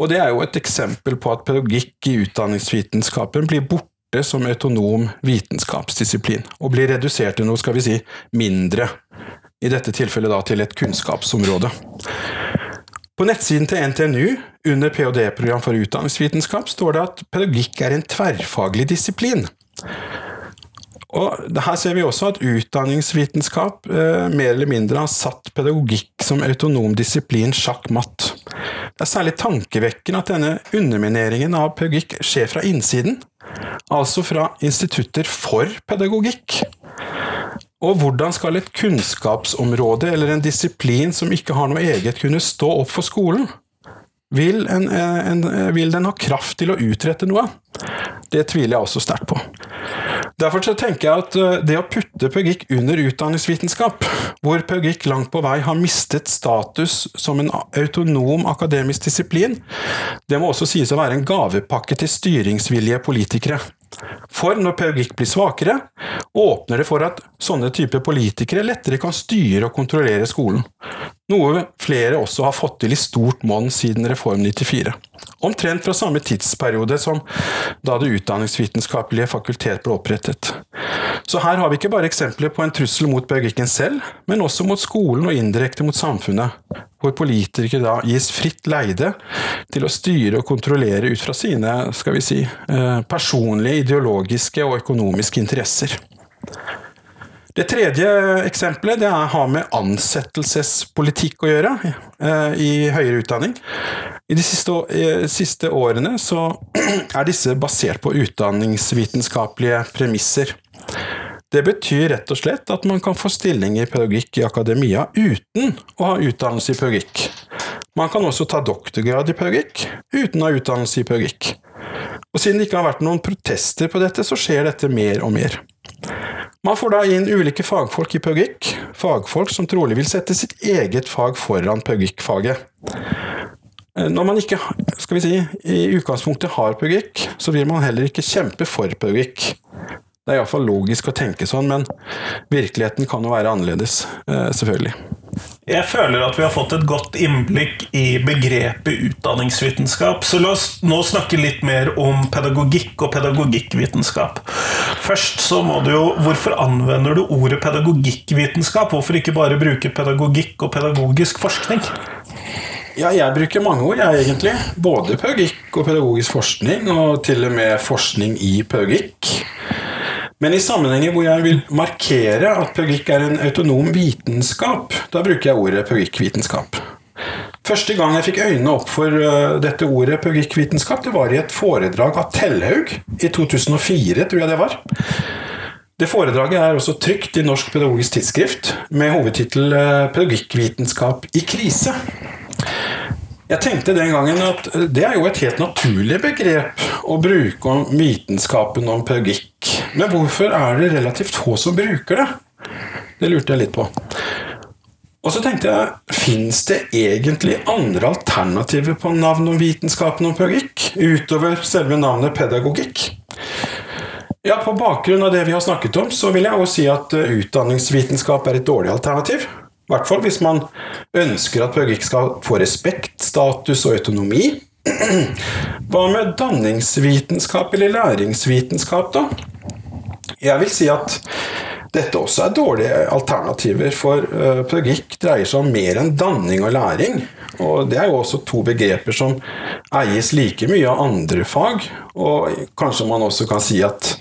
Og det er jo et eksempel på at pedagogikk i utdanningsvitenskapen blir borte som autonom vitenskapsdisiplin, og blir redusert til noe, skal vi si, mindre i dette tilfellet da til et kunnskapsområde. På nettsiden til NTNU, under ph.d.-program for utdanningsvitenskap, står det at pedagogikk er en tverrfaglig disiplin. Og Her ser vi også at utdanningsvitenskap eh, mer eller mindre har satt pedagogikk som autonom disiplin sjakk matt. Det er særlig tankevekkende at denne undermineringen av pedagogikk skjer fra innsiden, altså fra institutter for pedagogikk. Og hvordan skal et kunnskapsområde eller en disiplin som ikke har noe eget, kunne stå opp for skolen? Vil, en, en, vil den ha kraft til å utrette noe? Det tviler jeg også sterkt på. Derfor tenker jeg at eh, det å putte pedagogikk under utdanningsvitenskap, hvor pedagogikk langt på vei har mistet status som en autonom akademisk disiplin, det må også sies å være en gavepakke til styringsvillige politikere. For når pedagogikk blir svakere, åpner det for at sånne typer politikere lettere kan styre og kontrollere skolen. Noe flere også har fått til i stort monn siden Reform 94. Omtrent fra samme tidsperiode som da Det utdanningsvitenskapelige fakultet ble opprettet. Så her har vi ikke bare eksempler på en trussel mot pedagogikken selv, men også mot skolen og indirekte mot samfunnet, hvor politikere da gis fritt leide til å styre og kontrollere ut fra sine skal vi si, eh, personlige, ideologiske og økonomiske interesser. Det tredje eksempelet det har med ansettelsespolitikk å gjøre eh, i høyere utdanning. I de siste, eh, siste årene er disse basert på utdanningsvitenskapelige premisser. Det betyr rett og slett at man kan få stilling i pedagogikk i akademia uten å ha utdannelse i pedagogikk. Man kan også ta doktorgrad i pedagogikk uten å ha utdannelse i pedagogikk. Og siden det ikke har vært noen protester på dette, så skjer dette mer og mer. Man får da inn ulike fagfolk i pedagogikk, fagfolk som trolig vil sette sitt eget fag foran pedagogikkfaget. Når man ikke skal vi si, i utgangspunktet har pedagogikk, så vil man heller ikke kjempe for pedagogikk. Det er iallfall logisk å tenke sånn, men virkeligheten kan jo være annerledes, eh, selvfølgelig. Jeg føler at vi har fått et godt innblikk i begrepet utdanningsvitenskap. Så la oss nå snakke litt mer om pedagogikk og pedagogikkvitenskap. Først så må du jo Hvorfor anvender du ordet pedagogikkvitenskap? Hvorfor ikke bare bruke pedagogikk og pedagogisk forskning? Ja, jeg bruker mange ord, jeg, egentlig. Både pedagogikk og pedagogisk forskning, og til og med forskning i pedagogikk. Men i sammenhenger hvor jeg vil markere at pedagogikk er en autonom vitenskap, da bruker jeg ordet pedagogikkvitenskap. Første gang jeg fikk øynene opp for uh, dette ordet pedagogikkvitenskap, det var i et foredrag av Tellhaug i 2004, tror jeg det var. Det foredraget er også trygt i Norsk pedagogisk tidsskrift med hovedtittel uh, 'Pedagogikkvitenskap i krise'. Jeg tenkte den gangen at det er jo et helt naturlig begrep å bruke om vitenskapen om pedagogikk. Men hvorfor er det relativt få som bruker det? Det lurte jeg litt på. Og så tenkte jeg, fins det egentlig andre alternativer på navn om vitenskapen om pedagogikk, utover selve navnet pedagogikk? Ja, På bakgrunn av det vi har snakket om, så vil jeg også si at utdanningsvitenskap er et dårlig alternativ. I hvert fall hvis man ønsker at pedagogikk skal få respekt, status og autonomi. Hva med danningsvitenskap eller læringsvitenskap, da? Jeg vil si at dette også er dårlige alternativer, for eh, pedagogikk dreier seg om mer enn danning og læring. Og det er jo også to begreper som eies like mye av andre fag. Og kanskje man også kan si at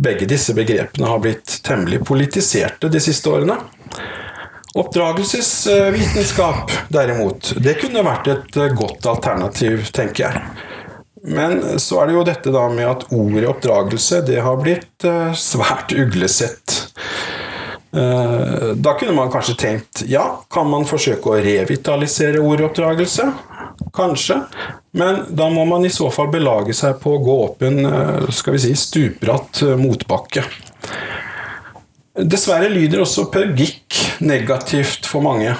begge disse begrepene har blitt temmelig politiserte de siste årene. Oppdragelsesvitenskap, derimot, det kunne vært et eh, godt alternativ, tenker jeg. Men så er det jo dette da med at ordet oppdragelse det har blitt eh, svært uglesett. Eh, da kunne man kanskje tenkt ja, kan man forsøke å revitalisere ordet oppdragelse? Kanskje. Men da må man i så fall belage seg på å gå opp en skal vi si, stupbratt motbakke. Dessverre lyder også pedagogikk negativt for mange.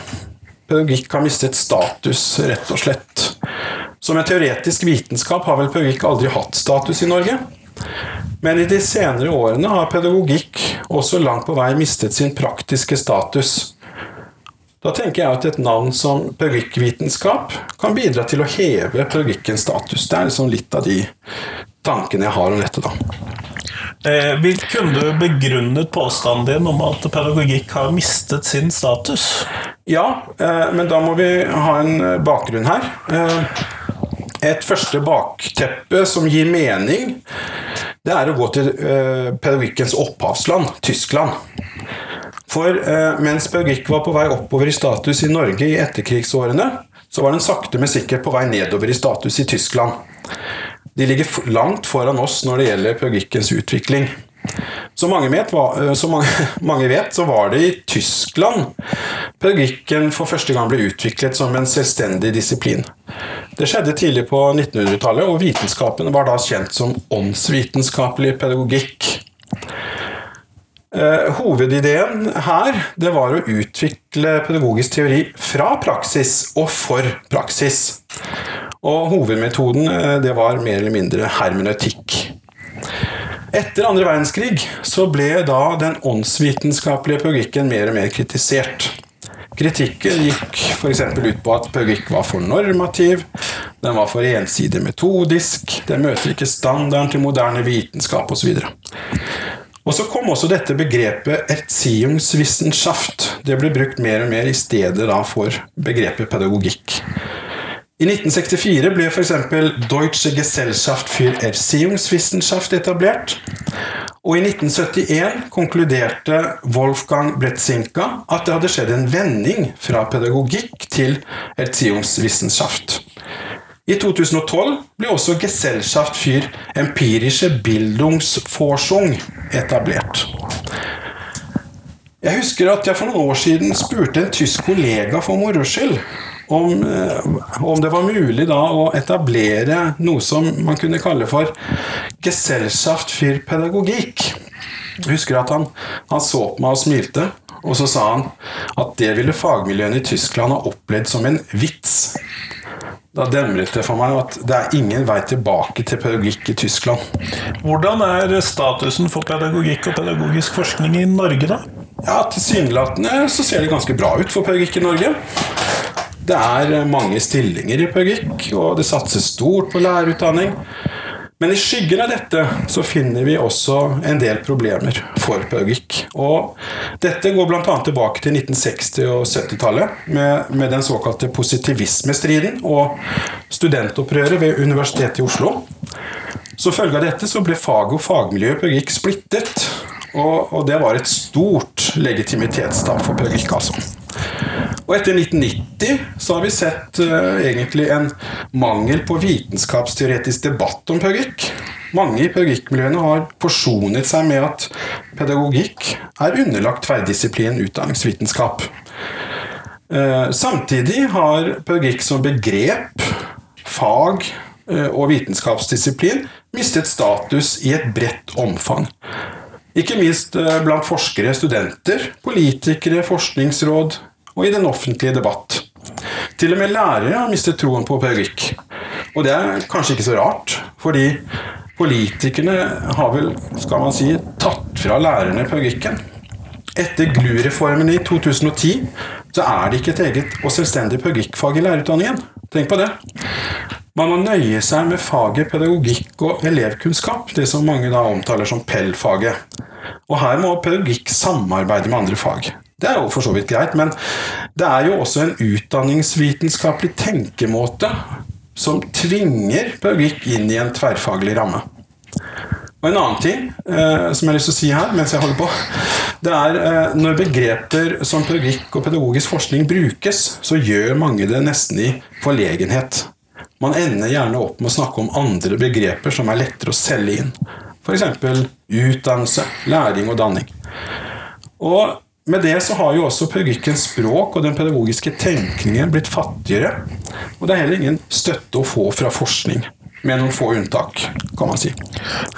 Pedagogikk har mistet status, rett og slett. Som en teoretisk vitenskap har vel pedagogikk aldri hatt status i Norge. Men i de senere årene har pedagogikk også langt på vei mistet sin praktiske status. Da tenker jeg at et navn som pedagogikkvitenskap kan bidra til å heve pedagogikkens status. Det er liksom litt av de tankene jeg har om dette, da. Eh, kunne du begrunnet påstanden din om at pedagogikk har mistet sin status? Ja, eh, men da må vi ha en bakgrunn her. Eh, et første bakteppe som gir mening, det er å gå til eh, pedagogikkens opphavsland, Tyskland. For eh, mens pedagogikk var på vei oppover i status i Norge i etterkrigsårene, så var den sakte, men sikkert på vei nedover i status i Tyskland. De ligger langt foran oss når det gjelder pedagogikkens utvikling. Som mange vet, eh, som mange, vet, så var det i Tyskland pedagogikken for første gang ble utviklet som en selvstendig disiplin. Det skjedde tidlig på 1900-tallet, og vitenskapen var da kjent som åndsvitenskapelig pedagogikk. Eh, hovedideen her det var å utvikle pedagogisk teori fra praksis og for praksis. Og hovedmetoden eh, det var mer eller mindre hermeneutikk. Etter andre verdenskrig så ble da den åndsvitenskapelige pedagogikken mer og mer kritisert. Kritikken gikk f.eks. ut på at pedagogikk var for normativ, den var for ensidig metodisk, den møter ikke standarden til moderne vitenskap osv. Og så kom også dette begrepet Erziehungswissenschaft. Det ble brukt mer og mer i stedet for begrepet pedagogikk. I 1964 ble f.eks. Deutsche Gesellschaft für Erziehungswissenschaft etablert. Og i 1971 konkluderte Wolfgang Bretzinka at det hadde skjedd en vending fra pedagogikk til Erziehungswissenschaft. I 2012 ble også Gesellschaft für empirische Bildungsforschung etablert. Jeg husker at jeg for noen år siden spurte en tysk kollega for moro skyld om, eh, om, det var mulig da å etablere noe som man kunne kalle for Gesellschaft für Pedagogikk. Jeg husker at han, han så på meg og smilte, og så sa han at det ville fagmiljøene i Tyskland ha opplevd som en vits. Da demret det for meg at det er ingen vei tilbake til pedagogikk i Tyskland. Hvordan er statusen for pedagogikk og pedagogisk forskning i Norge, da? Ja, Tilsynelatende så ser det ganske bra ut for pedagogikk i Norge. Det er mange stillinger i pedagogikk, og det satses stort på lærerutdanning. Men i skyggen av dette så finner vi også en del problemer for pedagogikk. Og dette går bl.a. tilbake til 1960- og 70-tallet, med, med, den såkalte positivismestriden og studentopprøret ved Universitetet i Oslo. Som følge av dette så ble fag og fagmiljø i pedagogikk splittet. Og, og, det var et stort legitimitetstap for pedagogikk, altså. Og etter 1990 så har vi sett uh, egentlig en mangel på vitenskapsteoretisk debatt om pedagogikk. Mange i pedagogikkmiljøene har forsonet seg med at pedagogikk er underlagt tverrdisiplin utdanningsvitenskap. Uh, samtidig har pedagogikk som begrep, fag uh, og vitenskapsdisiplin mistet status i et bredt omfang. Ikke minst blant forskere, studenter, politikere, forskningsråd, og i den offentlige debatt. Til og med lærere har mistet troen på pedagogikk. Og det er kanskje ikke så rart, fordi politikerne har vel, skal man si, tatt fra lærerne pedagogikken. Etter GLU-reformen i 2010 så er det ikke et eget og selvstendig pedagogikkfag i lærerutdanningen. Tenk på det. Man må nøye seg med faget pedagogikk og elevkunnskap, det som mange da omtaler som PEL-faget. Og her må pedagogikk samarbeide med andre fag. Det er jo for så vidt greit, men det er jo også en utdanningsvitenskapelig tenkemåte som tvinger pedagogikk inn i en tverrfaglig ramme. Og En annen ting eh, som jeg har lyst til å si her, mens jeg holder på, det er eh, når begreper som pedagogikk og pedagogisk forskning brukes, så gjør mange det nesten i forlegenhet. Man ender gjerne opp med å snakke om andre begreper som er lettere å selge inn. F.eks. utdannelse, læring og danning. Og med det så har jo også pedagogikkens språk og den pedagogiske tenkningen blitt fattigere. Og det er heller ingen støtte å få fra forskning. Med noen få unntak, kan man si.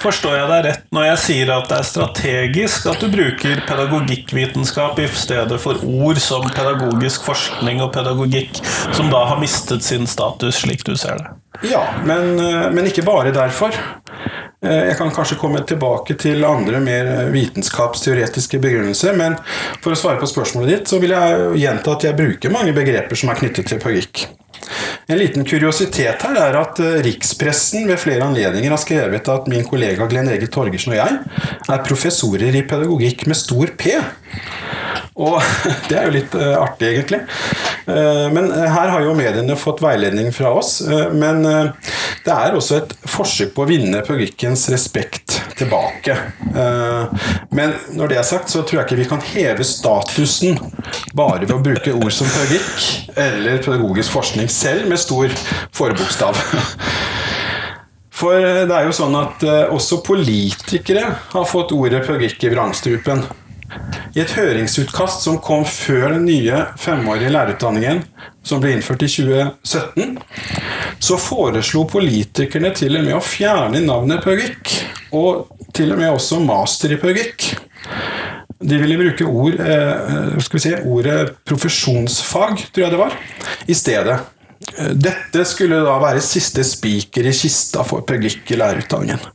Forstår jeg deg rett når jeg sier at det er strategisk at du bruker pedagogikkvitenskap i stedet for ord som pedagogisk forskning og pedagogikk, som da har mistet sin status, slik du ser det? Ja, men, eh, men ikke bare derfor. Eh, jeg kan kanskje komme tilbake til andre mer vitenskapsteoretiske begrunnelser, men for å svare på spørsmålet ditt, så vil jeg gjenta at jeg bruker mange begreper som er knyttet til pedagogikk. En liten kuriositet her er at eh, rikspressen ved flere anledninger har skrevet at min kollega Glenn Egil Torgersen og jeg er professorer i pedagogikk med stor P. Og det er jo litt uh, artig, egentlig. Uh, men her har jo mediene fått veiledning fra oss. Men det er også et forsøk på å vinne pedagogikkens respekt tilbake. men når det er sagt, så tror jeg ikke vi kan heve statusen bare ved å bruke ord som pedagogikk eller pedagogisk forskning selv med stor forbokstav. For det er jo sånn at også politikere har fått ordet pedagogikk i vrangstrupen. I et høringsutkast som kom før den nye femårige lærerutdanningen, som ble innført i 2017, så foreslo politikerne til og med å fjerne navnet pedagogikk, og til og med også master i pedagogikk. De ville bruke ord, eh, si, ordet profesjonsfag, tror jeg det var, i stedet. Dette skulle da være siste spiker i kista for pedagogikk i lærerutdanningen.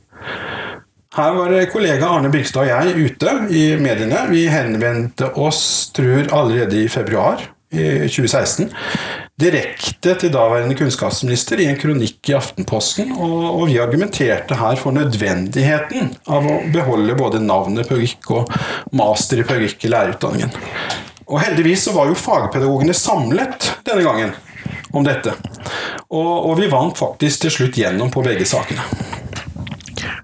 Her var kollega Arne Bygstad og jeg ute i mediene. Vi henvendte oss, tror allerede i februar i 2016, direkte til daværende kunnskapsminister i en kronikk i Aftenposten, og, vi argumenterte her for nødvendigheten av å beholde både navnet pedagogikk og master i pedagogikk i lærerutdanningen. Og heldigvis så var jo fagpedagogene samlet denne gangen om dette. Og, og vi vant faktisk til slutt gjennom på begge sakene.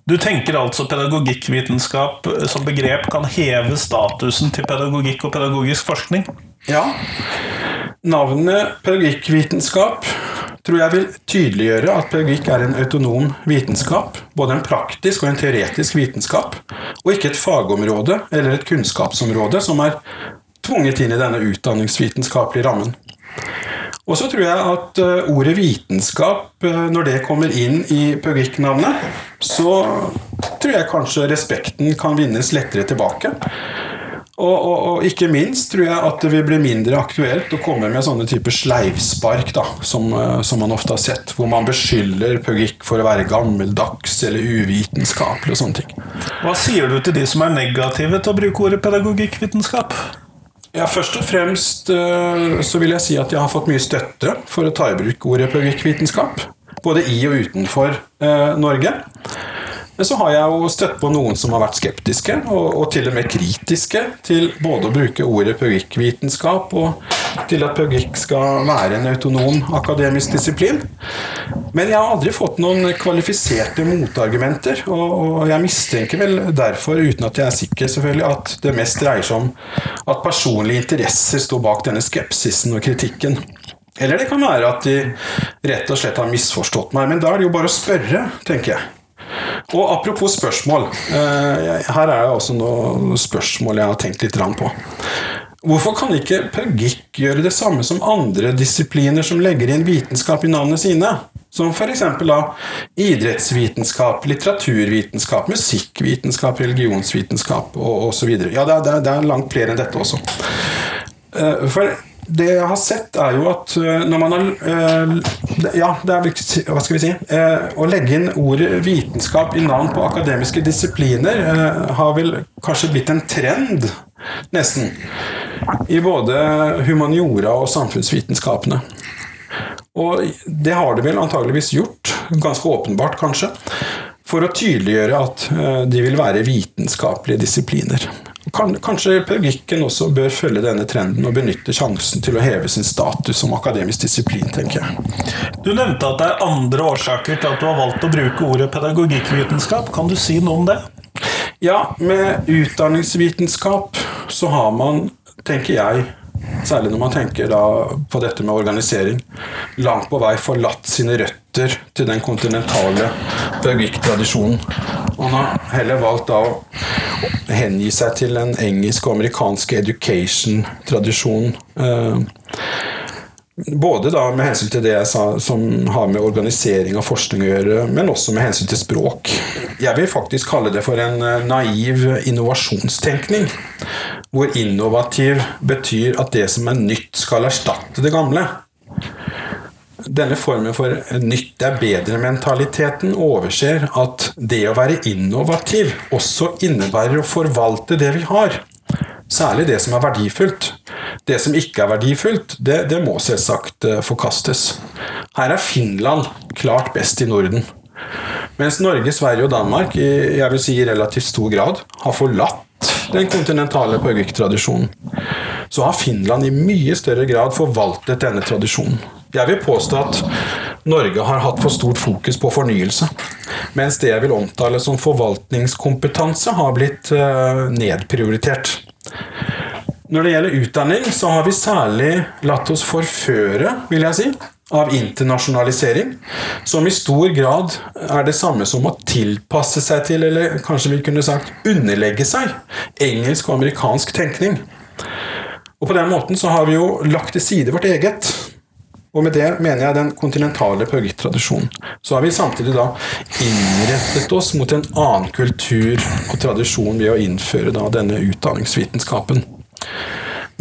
Du tenker altså pedagogikkvitenskap som begrep kan heve statusen til pedagogikk og pedagogisk forskning? Ja. Navnet pedagogikkvitenskap tror jeg vil tydeliggjøre at pedagogikk er en autonom vitenskap. Både en praktisk og en teoretisk vitenskap, og ikke et fagområde eller et kunnskapsområde som er tvunget inn i denne utdanningsvitenskapelige rammen. Og så tror jeg at eh, ordet vitenskap, eh, når det kommer inn i pedagogikk-navnet, så tror jeg kanskje respekten kan vinnes lettere tilbake. Og, og, og, ikke minst tror jeg at det vil bli mindre aktuelt å komme med sånne typer sleivspark da, som, eh, som, man ofte har sett, hvor man beskylder pedagogikk for å være gammeldags eller uvitenskapelig og sånne ting. Hva sier du til de som er negative til å bruke ordet pedagogikkvitenskap? Ja, Først og fremst eh, så vil jeg si at jeg har fått mye støtte for å ta i bruk ordet pedagogikkvitenskap. Både i og utenfor eh, Norge. Men så har jeg jo støtt på noen som har vært skeptiske, og, og til og med kritiske, til både å bruke ordet pedagogikkvitenskap og til at pedagogikk skal være en autonom akademisk disiplin. Men jeg har aldri fått noen kvalifiserte motargumenter, og, og jeg mistenker vel derfor, uten at jeg er sikker, selvfølgelig, at det mest dreier seg om at personlige interesser står bak denne skepsisen og kritikken. Eller det kan være at de rett og slett har misforstått meg, men da er det jo bare å spørre, tenker jeg. Og apropos spørsmål. Eh, her er det også noen spørsmål jeg har tenkt litt på. Hvorfor kan ikke pedagogikk gjøre det samme som andre disipliner som legger inn vitenskap i navnene sine? Som f.eks. idrettsvitenskap, litteraturvitenskap, musikkvitenskap, religionsvitenskap osv. Ja, det er, det er langt flere enn dette også. Eh, for det jeg har sett, er jo at eh, når man har eh, Ja, det er Hva skal vi si? Eh, å legge inn ordet vitenskap i navn på akademiske disipliner har vel kanskje blitt en trend, nesten, i både humaniora og samfunnsvitenskapene. Og det har det vel antageligvis gjort, ganske åpenbart kanskje, for å tydeliggjøre at de vil være vitenskapelige disipliner. Kanskje pedagogikken også bør følge denne trenden og benytte sjansen til å heve sin status som akademisk disiplin, tenker jeg. Du nevnte at det er andre årsaker til at du har valgt å bruke ordet pedagogikkvitenskap. Kan du si noe om det? Ja, med utdanningsvitenskap så har man, tenker jeg, Særlig når man tenker på dette med organisering. Langt på vei forlatt sine røtter til den kontinentale pedagogikktradisjonen. Han har heller valgt da å hengi seg til den engelsk og amerikanske education-tradisjonen. Eh, både da med hensyn til det jeg sa som har med organisering av forskning å gjøre, men også med hensyn til språk. Jeg vil faktisk kalle det for en eh, naiv innovasjonstenkning. Hvor innovativ betyr at det som er nytt, skal erstatte det gamle. Denne formen for nytt er bedre-mentaliteten overser at det å være innovativ også innebærer å forvalte det vi har. Særlig det som er verdifullt. Det som ikke er verdifullt, det, det må selvsagt eh, forkastes. Her er Finland klart best i Norden. Mens Norge, Sverige og Danmark i jeg vil si, relativt stor grad har forlatt den kontinentale pedagogikktradisjonen, så har Finland i mye større grad forvaltet denne tradisjonen. Jeg vil påstå at Norge har hatt for stort fokus på fornyelse, mens det jeg vil omtale som forvaltningskompetanse, har blitt uh, nedprioritert. Når det gjelder utdanning, så har vi særlig latt oss forføre, vil jeg si, av internasjonalisering, som i stor grad er det samme som å tilpasse seg til, eller kanskje vi kunne sagt underlegge seg, engelsk og amerikansk tenkning. Og på den måten så har vi jo lagt til side vårt eget. Og med det mener jeg den kontinentale pedagogikktradisjonen. Så har vi samtidig da innrettet oss mot en annen kultur og tradisjon ved å innføre da denne utdanningsvitenskapen.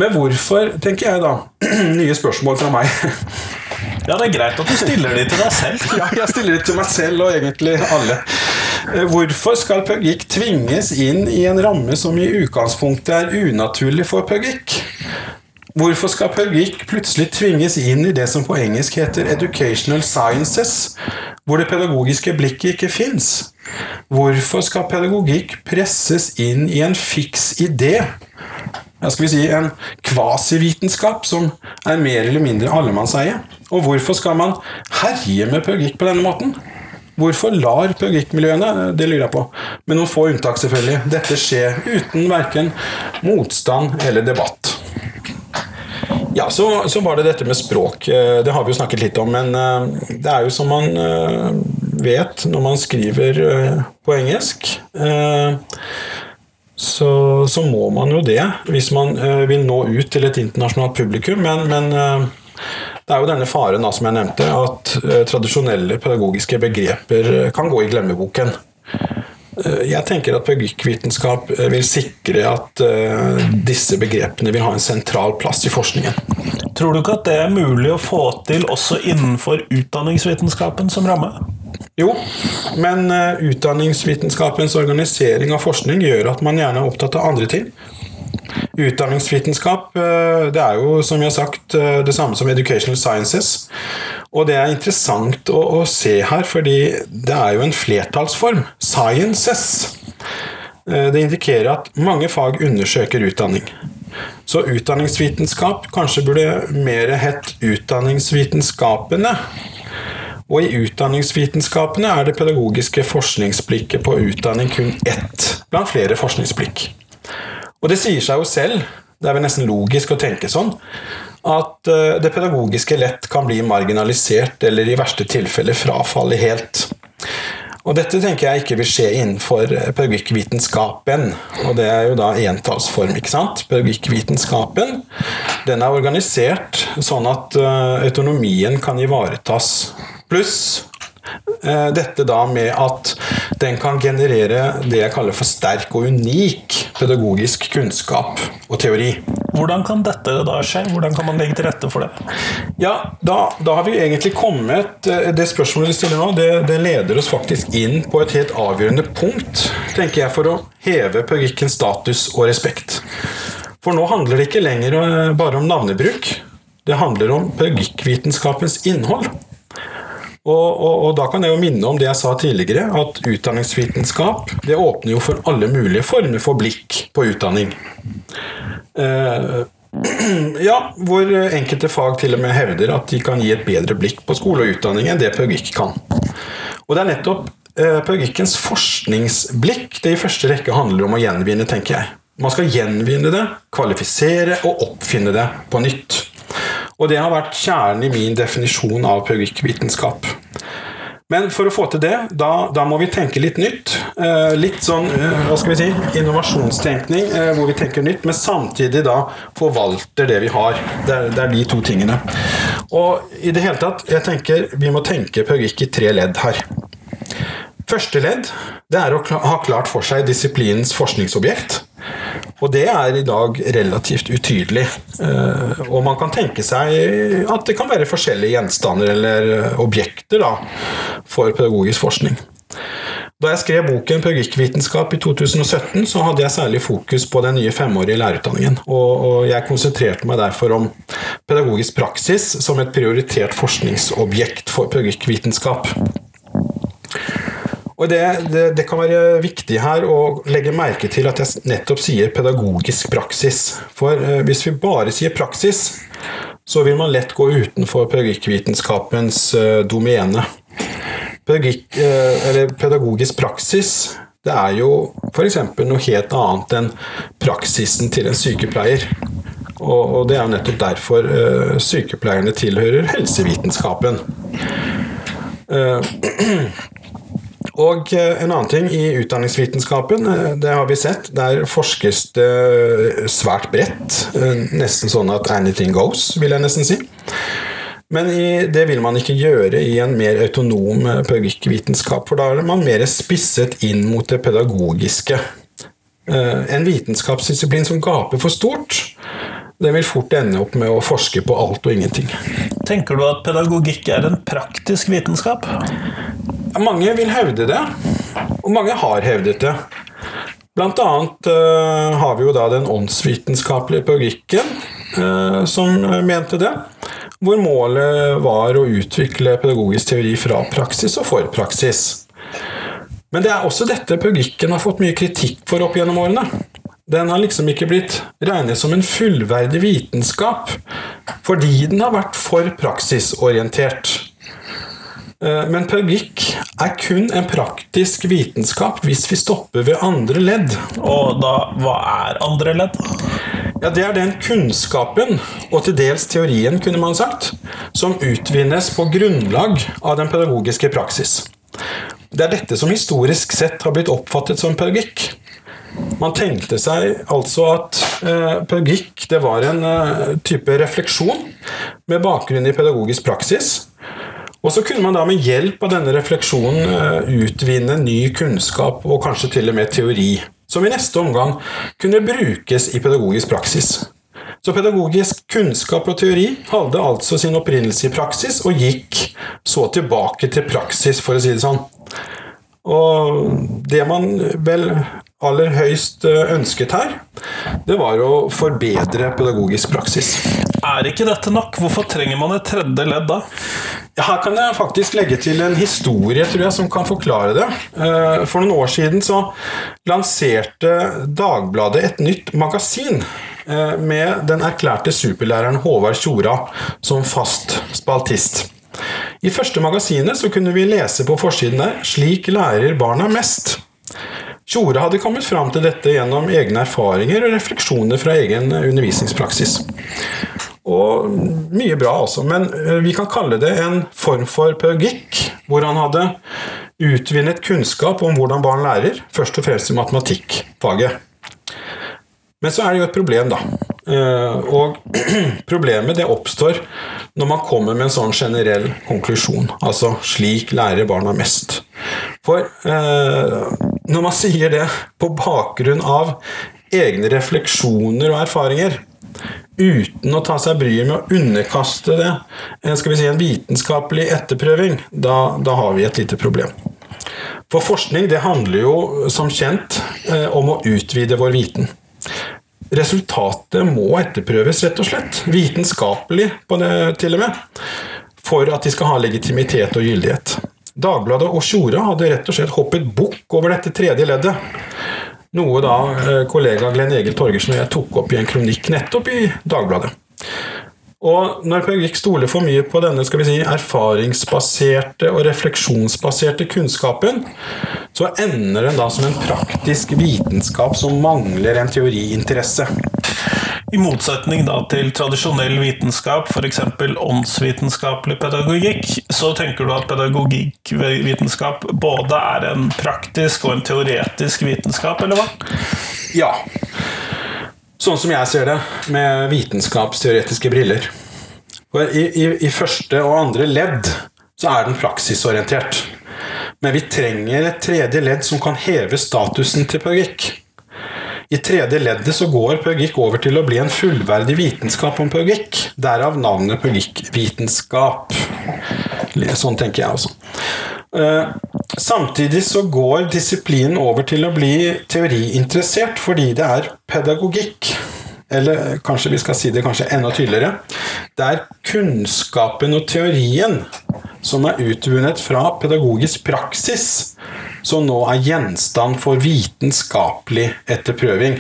Men hvorfor, tenker jeg da, nye spørsmål fra meg. Ja, det er greit at du stiller de til deg selv. Ja, jeg stiller de til meg selv og egentlig alle. Hvorfor skal pedagogikk tvinges inn i en ramme som i utgangspunktet er unaturlig for pedagogikk? Hvorfor skal pedagogikk plutselig tvinges inn i det som på engelsk heter 'educational sciences', hvor det pedagogiske blikket ikke fins? Hvorfor skal pedagogikk presses inn i en fiks idé? Skal vi si En kvasivitenskap som er mer eller mindre allemannseie? Og hvorfor skal man herje med pedagogikk på denne måten? Hvorfor lar pedagogikkmiljøene, det lurer jeg på, med noen få unntak selvfølgelig, dette skjer uten verken motstand eller debatt? Ja, så, så, var det dette med språk. Eh, det har vi jo snakket litt om. Men eh, det er jo som man eh, vet når man skriver på engelsk. Så, så må man jo det hvis man vil nå ut til et internasjonalt publikum. Men, men det er jo denne faren da, som jeg nevnte, at tradisjonelle pedagogiske begreper kan gå i glemmeboken. Jeg tenker at pedagogikkvitenskap vil sikre at uh, disse begrepene vil ha en sentral plass i forskningen. Tror du ikke at det er mulig å få til også innenfor utdanningsvitenskapen som ramme? Jo, men uh, utdanningsvitenskapens organisering av forskning gjør at man gjerne er opptatt av andre ting. Utdanningsvitenskap det er jo, som jeg har sagt, det samme som educational sciences. Og det er interessant å, å, se her, fordi det er jo en flertallsform. Sciences. Eh, det indikerer at mange fag undersøker utdanning. Så utdanningsvitenskap kanskje burde mer hett utdanningsvitenskapene. Og i utdanningsvitenskapene er det pedagogiske forskningsblikket på utdanning kun ett blant flere forskningsblikk. Og det sier seg jo selv, det er vel nesten logisk å tenke sånn, at eh, det pedagogiske lett kan bli marginalisert, eller i verste tilfelle frafalle helt. Og dette tenker jeg ikke vil skje innenfor pedagogikkvitenskapen. Og det er jo da entallsform, ikke sant. Pedagogikkvitenskapen den er organisert sånn at eh, autonomien kan ivaretas. Pluss Eh, dette da med at den kan generere det jeg kaller for sterk og unik pedagogisk kunnskap og teori. Hvordan kan dette da skje? Hvordan kan man legge til rette for det? Ja, Da, da har vi egentlig kommet eh, Det spørsmålet vi stiller nå, det, det, leder oss faktisk inn på et helt avgjørende punkt, tenker jeg, for å heve pedagogikkens status og respekt. For nå handler det ikke lenger eh, bare om navnebruk. Det handler om pedagogikkvitenskapens innhold. Og, og, og, da kan jeg jo minne om det jeg sa tidligere, at utdanningsvitenskap det åpner jo for alle mulige former for blikk på utdanning. Uh, ja, hvor enkelte fag til og med hevder at de kan gi et bedre blikk på skole og utdanning enn det pedagogikk kan. Og det er nettopp uh, pedagogikkens forskningsblikk det i første rekke handler om å gjenvinne, tenker jeg. Man skal gjenvinne det, kvalifisere og oppfinne det på nytt. Og det har vært kjernen i min definisjon av pedagogikkvitenskap. Men for å få til det, da, da må vi tenke litt nytt. Eh, litt sånn eh, hva skal vi si, innovasjonstenkning, eh, hvor vi tenker nytt, men samtidig da forvalter det vi har. Det er, det er, de to tingene. Og i det hele tatt, jeg tenker vi må tenke pedagogikk i tre ledd her. Første ledd det er å ha klart for seg disiplinens forskningsobjekt. Og det er i dag relativt utydelig. Eh, og man kan tenke seg at det kan være forskjellige gjenstander eller objekter da, for pedagogisk forskning. Da jeg skrev boken 'Pedagogikkvitenskap' i 2017, så hadde jeg særlig fokus på den nye femårige lærerutdanningen. Og, jeg konsentrerte meg derfor om pedagogisk praksis som et prioritert forskningsobjekt for pedagogikkvitenskap. Og det, det, det, kan være viktig her å legge merke til at jeg nettopp sier pedagogisk praksis. For eh, hvis vi bare sier praksis, så vil man lett gå utenfor pedagogikkvitenskapens eh, domene. Pedagogikk, eh, pedagogisk praksis det er jo f.eks. noe helt annet enn praksisen til en sykepleier. Og, og det er nettopp derfor sykepleierne tilhører helsevitenskapen. Uh, Og eh, en annen ting i utdanningsvitenskapen, eh, det har vi sett, der forskes det eh, svært bredt. Nesten sånn at anything goes, vil jeg nesten si. Men i, det vil man ikke gjøre i en mer autonom pedagogikkvitenskap, for da er man mer spisset inn mot det pedagogiske. En vitenskapsdisiplin som gaper for stort, den vil fort ende opp med å forske på alt og ingenting. Tenker du at pedagogikk er en praktisk vitenskap? Mange vil hevde det, og mange har hevdet det. Blant annet uh, har vi jo da den åndsvitenskapelige pedagogikken uh, som mente det. Hvor målet var å utvikle pedagogisk teori fra praksis og for praksis. Men det er også dette pedagogikken har fått mye kritikk for opp gjennom årene. Den har liksom ikke blitt regnet som en fullverdig vitenskap fordi den har vært for praksisorientert. Eh, men pedagogikk er kun en praktisk vitenskap hvis vi stopper ved andre ledd. Og da, hva er andre ledd? Ja, Det er den kunnskapen, og til dels teorien, kunne man sagt, som utvinnes på grunnlag av den pedagogiske praksis. Det er dette som historisk sett har blitt oppfattet som pedagogikk. Man tenkte seg altså at eh, pedagogikk det var en eh, type refleksjon med bakgrunn i pedagogisk praksis. Og så kunne man da med hjelp av denne refleksjonen eh, utvinne ny kunnskap og kanskje til og med teori som i neste omgang kunne brukes i pedagogisk praksis. Så pedagogisk kunnskap og teori hadde altså sin opprinnelse i praksis, og gikk så tilbake til praksis, for å si det sånn. Og det man vel aller høyst eh, ønsket her, det var å forbedre pedagogisk praksis. Er ikke dette nok? Hvorfor trenger man et tredje ledd da? Her kan jeg faktisk legge til en historie tror jeg, som kan forklare det. Eh, for noen år siden så lanserte Dagbladet et nytt magasin eh, med den erklærte superlæreren Håvard Tjora som fast spaltist. I første magasinet så kunne vi lese på forsiden der 'Slik lærer barna mest'. Tjore hadde kommet fram til dette gjennom egne erfaringer og refleksjoner fra egen undervisningspraksis. Og mye bra også, men eh, vi kan kalle det en form for pedagogikk, hvor han hadde utvinnet kunnskap om hvordan barn lærer, først og fremst i matematikkfaget. Men så er det jo et problem, da. Eh, og problemet det oppstår når man kommer med en sånn generell konklusjon. Altså 'slik lærer barna mest'. For eh, når man sier det på bakgrunn av egne refleksjoner og erfaringer, uten å ta seg bryet med å underkaste det skal vi si, en vitenskapelig etterprøving, da, da, har vi et lite problem. For forskning det handler jo som kjent eh, om å utvide vår viten. Resultatet må etterprøves, rett og slett. Vitenskapelig det, til og med. For at de skal ha legitimitet og gyldighet. Dagbladet og Tjora hadde rett og slett hoppet bukk over dette tredje leddet. Noe da eh, kollega Glenn Egil Torgersen og jeg tok opp i en kronikk nettopp i Dagbladet. Og når pedagogikk stoler for mye på denne skal vi si, erfaringsbaserte og refleksjonsbaserte kunnskapen, så ender den da som en praktisk vitenskap som mangler en teoriinteresse. I motsetning da til tradisjonell vitenskap, f.eks. åndsvitenskapelig pedagogikk, så tenker du at pedagogikkvitenskap både er en praktisk og en teoretisk vitenskap, eller hva? Ja. Sånn som jeg ser det, med vitenskapsteoretiske briller. I, i, I første og andre ledd så er den praksisorientert. Men vi trenger et tredje ledd som kan heve statusen til pedagogikk. I tredje leddet så går pedagogikk over til å bli en fullverdig vitenskap om pedagogikk. Derav navnet pedagogikkvitenskap. Sånn tenker jeg også. Eh, samtidig så går disiplinen over til å bli teoriinteressert fordi det er pedagogikk. Eller kanskje vi skal si det kanskje enda tydeligere. Det er kunnskapen og teorien som er utvunnet fra pedagogisk praksis, som nå er gjenstand for vitenskapelig etterprøving.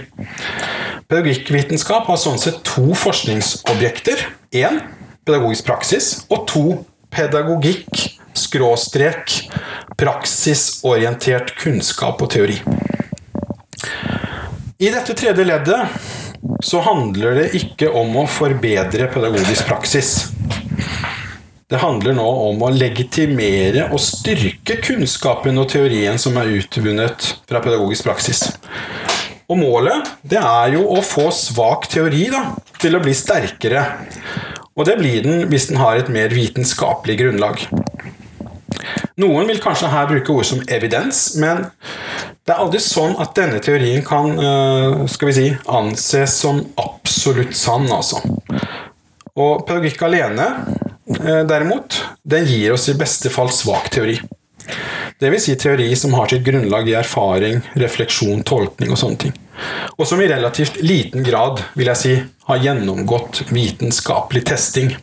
Pedagogikkvitenskap har sånn sett to forskningsobjekter. Én pedagogisk praksis, og to pedagogikk skråstrek praksisorientert kunnskap og teori. I dette tredje leddet så handler det ikke om å forbedre pedagogisk praksis. Det handler nå om å legitimere og styrke kunnskapen og teorien som er utvunnet fra pedagogisk praksis. Og målet det er jo å få svak teori da, til å bli sterkere. Og det blir den hvis den har et mer vitenskapelig grunnlag. Noen vil kanskje her bruke ord som evidens, men det er aldri sånn at denne teorien kan eh, skal vi si, anses som absolutt sann. altså. Og pedagogikk alene derimot, den gir oss i beste fall svak teori. Vil si teori som har sitt grunnlag i erfaring, refleksjon, tolkning og sånne ting. Og som i relativt liten grad, vil jeg si, har gjennomgått vitenskapelig testing.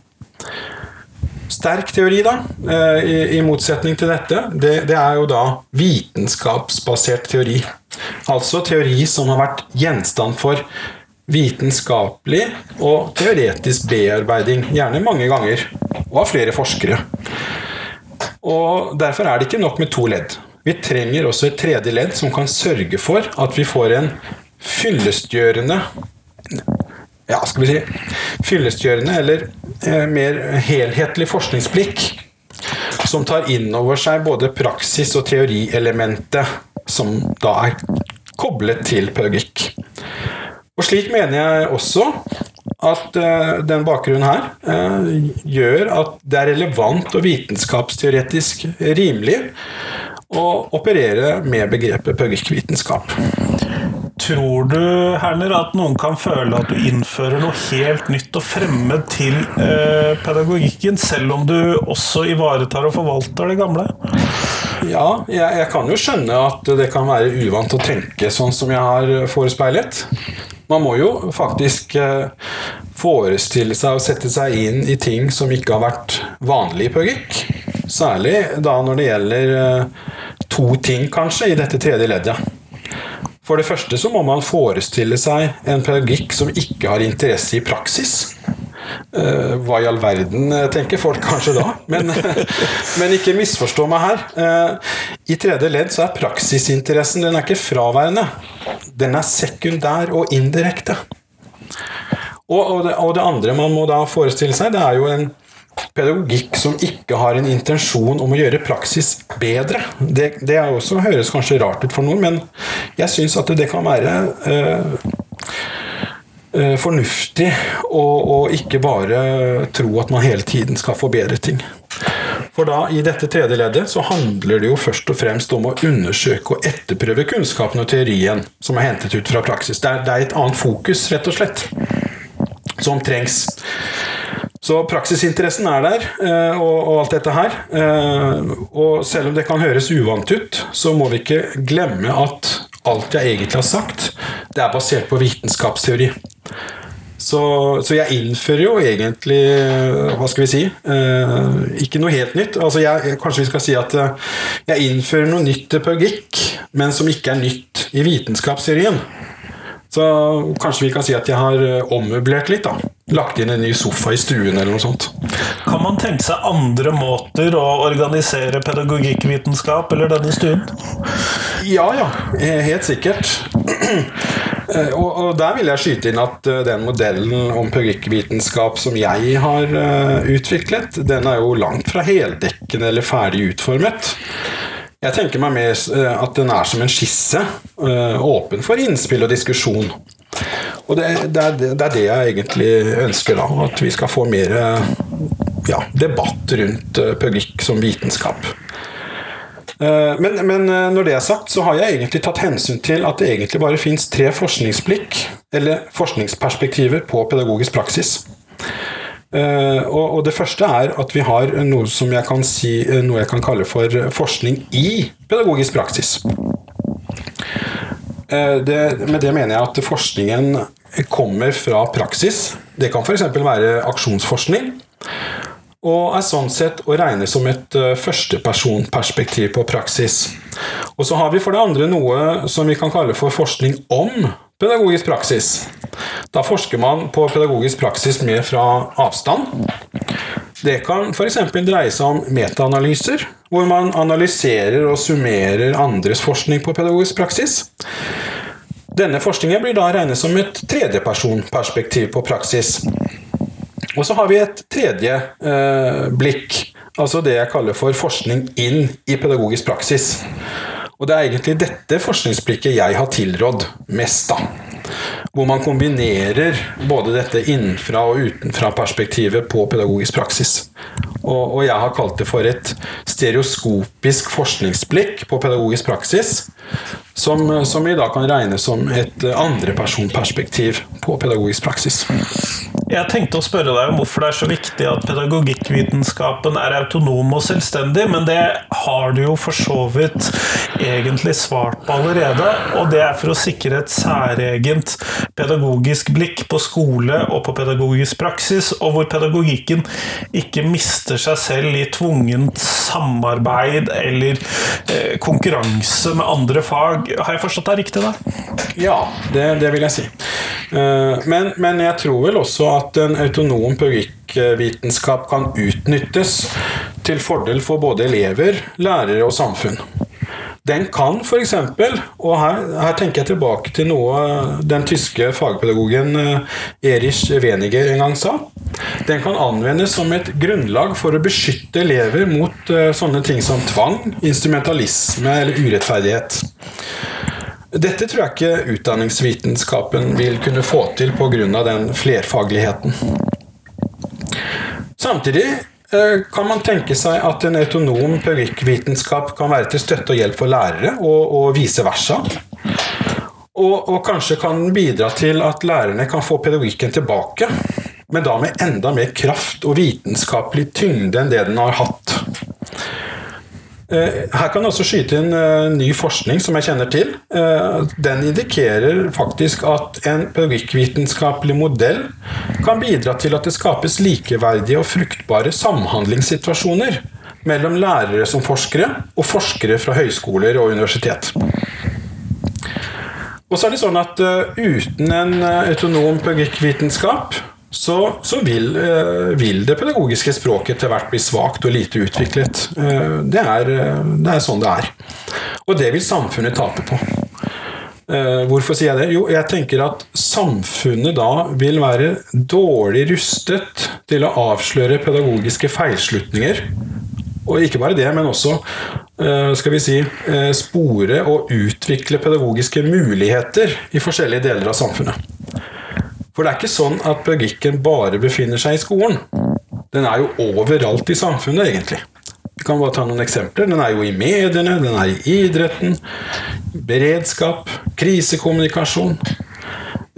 Sterk teori, da, eh, i, motsetning til dette, det, det, er jo da vitenskapsbasert teori. Altså teori som har vært gjenstand for vitenskapelig og teoretisk bearbeiding, gjerne mange ganger, og av flere forskere. Og Derfor er det ikke nok med to ledd. Vi trenger også et tredje ledd som kan sørge for at vi får en fyllestgjørende ja, skal vi si, fyllestgjørende eller eh, mer helhetlig forskningsblikk som tar inn over seg både praksis- og teorielementet som da er koblet til pedagogikk. Og slik mener jeg også at uh, den bakgrunnen her uh, gjør at det er relevant og vitenskapsteoretisk rimelig å operere med begrepet pedagogikkvitenskap. Tror du, Herner, at noen kan føle at du innfører noe helt nytt og fremmed til eh, pedagogikken, selv om du også ivaretar og forvalter det gamle? Ja, jeg, jeg, kan jo skjønne at det kan være uvant å tenke sånn som jeg har forespeilet. Man må jo faktisk eh, forestille seg og sette seg inn i ting som ikke har vært vanlig i pedagogikk. Særlig da når det gjelder eh, to ting, kanskje, i dette tredje leddet. For det første så må man forestille seg en pedagogikk som ikke har interesse i praksis. Uh, hva i all verden, eh, tenker folk kanskje da. Men, men ikke misforstå meg her. Uh, I tredje ledd så er praksisinteressen den er ikke fraværende. Den er sekundær og indirekte. Og, og, det, og det andre man må da forestille seg, det er jo en pedagogikk som ikke har en intensjon om å gjøre praksis bedre. Det, det også høres kanskje rart ut for noen, men jeg syns at det kan være øh, fornuftig å, å, ikke bare tro at man hele tiden skal forbedre ting. For da, i dette tredje leddet, så handler det jo først og fremst om å undersøke og etterprøve kunnskapen og teorien som er hentet ut fra praksis. Det er, det er et annet fokus, rett og slett, som trengs. Så praksisinteressen er der, eh, og, og, alt dette her. Eh, og selv om det kan høres uvant ut, så må vi ikke glemme at alt jeg egentlig har sagt, det er basert på vitenskapsteori. Så, så jeg innfører jo egentlig Hva skal vi si? Eh, ikke noe helt nytt. Altså jeg, kanskje vi skal si at jeg innfører noe nytt til pedagogikk, men som ikke er nytt i vitenskapsteorien. Så kanskje vi kan si at jeg har eh, ommøblert litt. da. Lagt inn en ny sofa i stuen eller noe sånt. Kan man tenke seg andre måter å organisere pedagogikkvitenskap eller denne stuen? Ja, ja. Eh, helt sikkert. Eh, og, og, der vil jeg skyte inn at den modellen om pedagogikkvitenskap som jeg har utviklet, den er jo langt fra heldekkende eller ferdig utformet. Jeg tenker meg mer eh, at den er som en skisse, eh, åpen for innspill og diskusjon. Og det, det, er, det, er, det jeg egentlig ønsker, da. At vi skal få mer ja, debatt rundt publikk som vitenskap. Men, men, når det er sagt, så har jeg egentlig tatt hensyn til at det egentlig bare fins tre forskningsblikk, eller forskningsperspektiver, på pedagogisk praksis. Uh, og, og, det første er at vi har noe som jeg kan si eh, noe jeg kan kalle for forskning i pedagogisk praksis. Det, med det mener jeg at forskningen kommer fra praksis. Det kan f.eks. være aksjonsforskning. Og er sånn sett å regne som et førstepersonperspektiv på praksis. Og så har vi for det andre noe som vi kan kalle for forskning om pedagogisk praksis. Da forsker man på pedagogisk praksis mer fra avstand. Det kan f.eks. dreie seg om metaanalyser, hvor man analyserer og summerer andres forskning på pedagogisk praksis. Denne forskningen blir da regnet som et tredjepersonperspektiv på praksis. Og så har vi et tredje eh, blikk, altså det jeg kaller for forskning inn i pedagogisk praksis. Og det er egentlig dette forskningsblikket jeg har tilrådd mest, da. Hvor man kombinerer både dette innenfra- og utenfra-perspektivet på pedagogisk praksis. Og, og, jeg har kalt det for et stereoskopisk forskningsblikk på pedagogisk praksis, som, som vi da kan regne som et andrepersonperspektiv på pedagogisk praksis. Jeg tenkte å spørre deg om hvorfor det er så viktig at pedagogikkvitenskapen er autonom og selvstendig, men det har du jo for så vidt egentlig svart på allerede. Og det er for å sikre et særegent pedagogisk blikk på skole og på pedagogisk praksis, og hvor pedagogikken ikke mister seg selv i tvungent samarbeid eller eh, konkurranse med andre fag. Har jeg forstått deg riktig da? Ja, det, det vil jeg si. Uh, men, men jeg tror vel også at en autonom pedagogikkvitenskap kan utnyttes til fordel for både elever, lærere og samfunn. Den kan f.eks., og her, her, tenker jeg tilbake til noe den tyske fagpedagogen eh, Erich Weniger en gang sa. Den kan anvendes som et grunnlag for å beskytte elever mot uh, sånne ting som tvang, instrumentalisme eller urettferdighet. Dette tror jeg ikke utdanningsvitenskapen vil kunne få til pga. den flerfagligheten. Samtidig eh, kan man tenke seg at en autonom pedagogikkvitenskap kan være til støtte og hjelp for lærere, og, og vice versa. Og, og, kanskje kan den bidra til at lærerne kan få pedagogikken tilbake, men da med enda mer kraft og vitenskapelig tyngde enn det den har hatt. Eh, her kan jeg også skyte inn eh, ny forskning som jeg kjenner til. Eh, den indikerer faktisk at en pedagogikkvitenskapelig modell kan bidra til at det skapes likeverdige og fruktbare samhandlingssituasjoner mellom lærere som forskere og forskere fra høyskoler og universitet. Og så er det sånn at uten en autonom pedagogikkvitenskap så, så vil, eh, vil, det pedagogiske språket etter hvert bli svakt og lite utviklet. Eh, det er, eh, det er, sånn det er. Og det vil samfunnet tape på. Hvorfor sier jeg det? Jo, jeg tenker at samfunnet da vil være dårlig rustet til å avsløre pedagogiske feilslutninger. Og ikke bare det, men også skal vi si, spore og utvikle pedagogiske muligheter i forskjellige deler av samfunnet. For det er ikke sånn at pedagogikken bare befinner seg i skolen. Den er jo overalt i samfunnet, egentlig. Vi kan bare ta noen eksempler. Den er jo i mediene, den er i idretten, beredskap, krisekommunikasjon,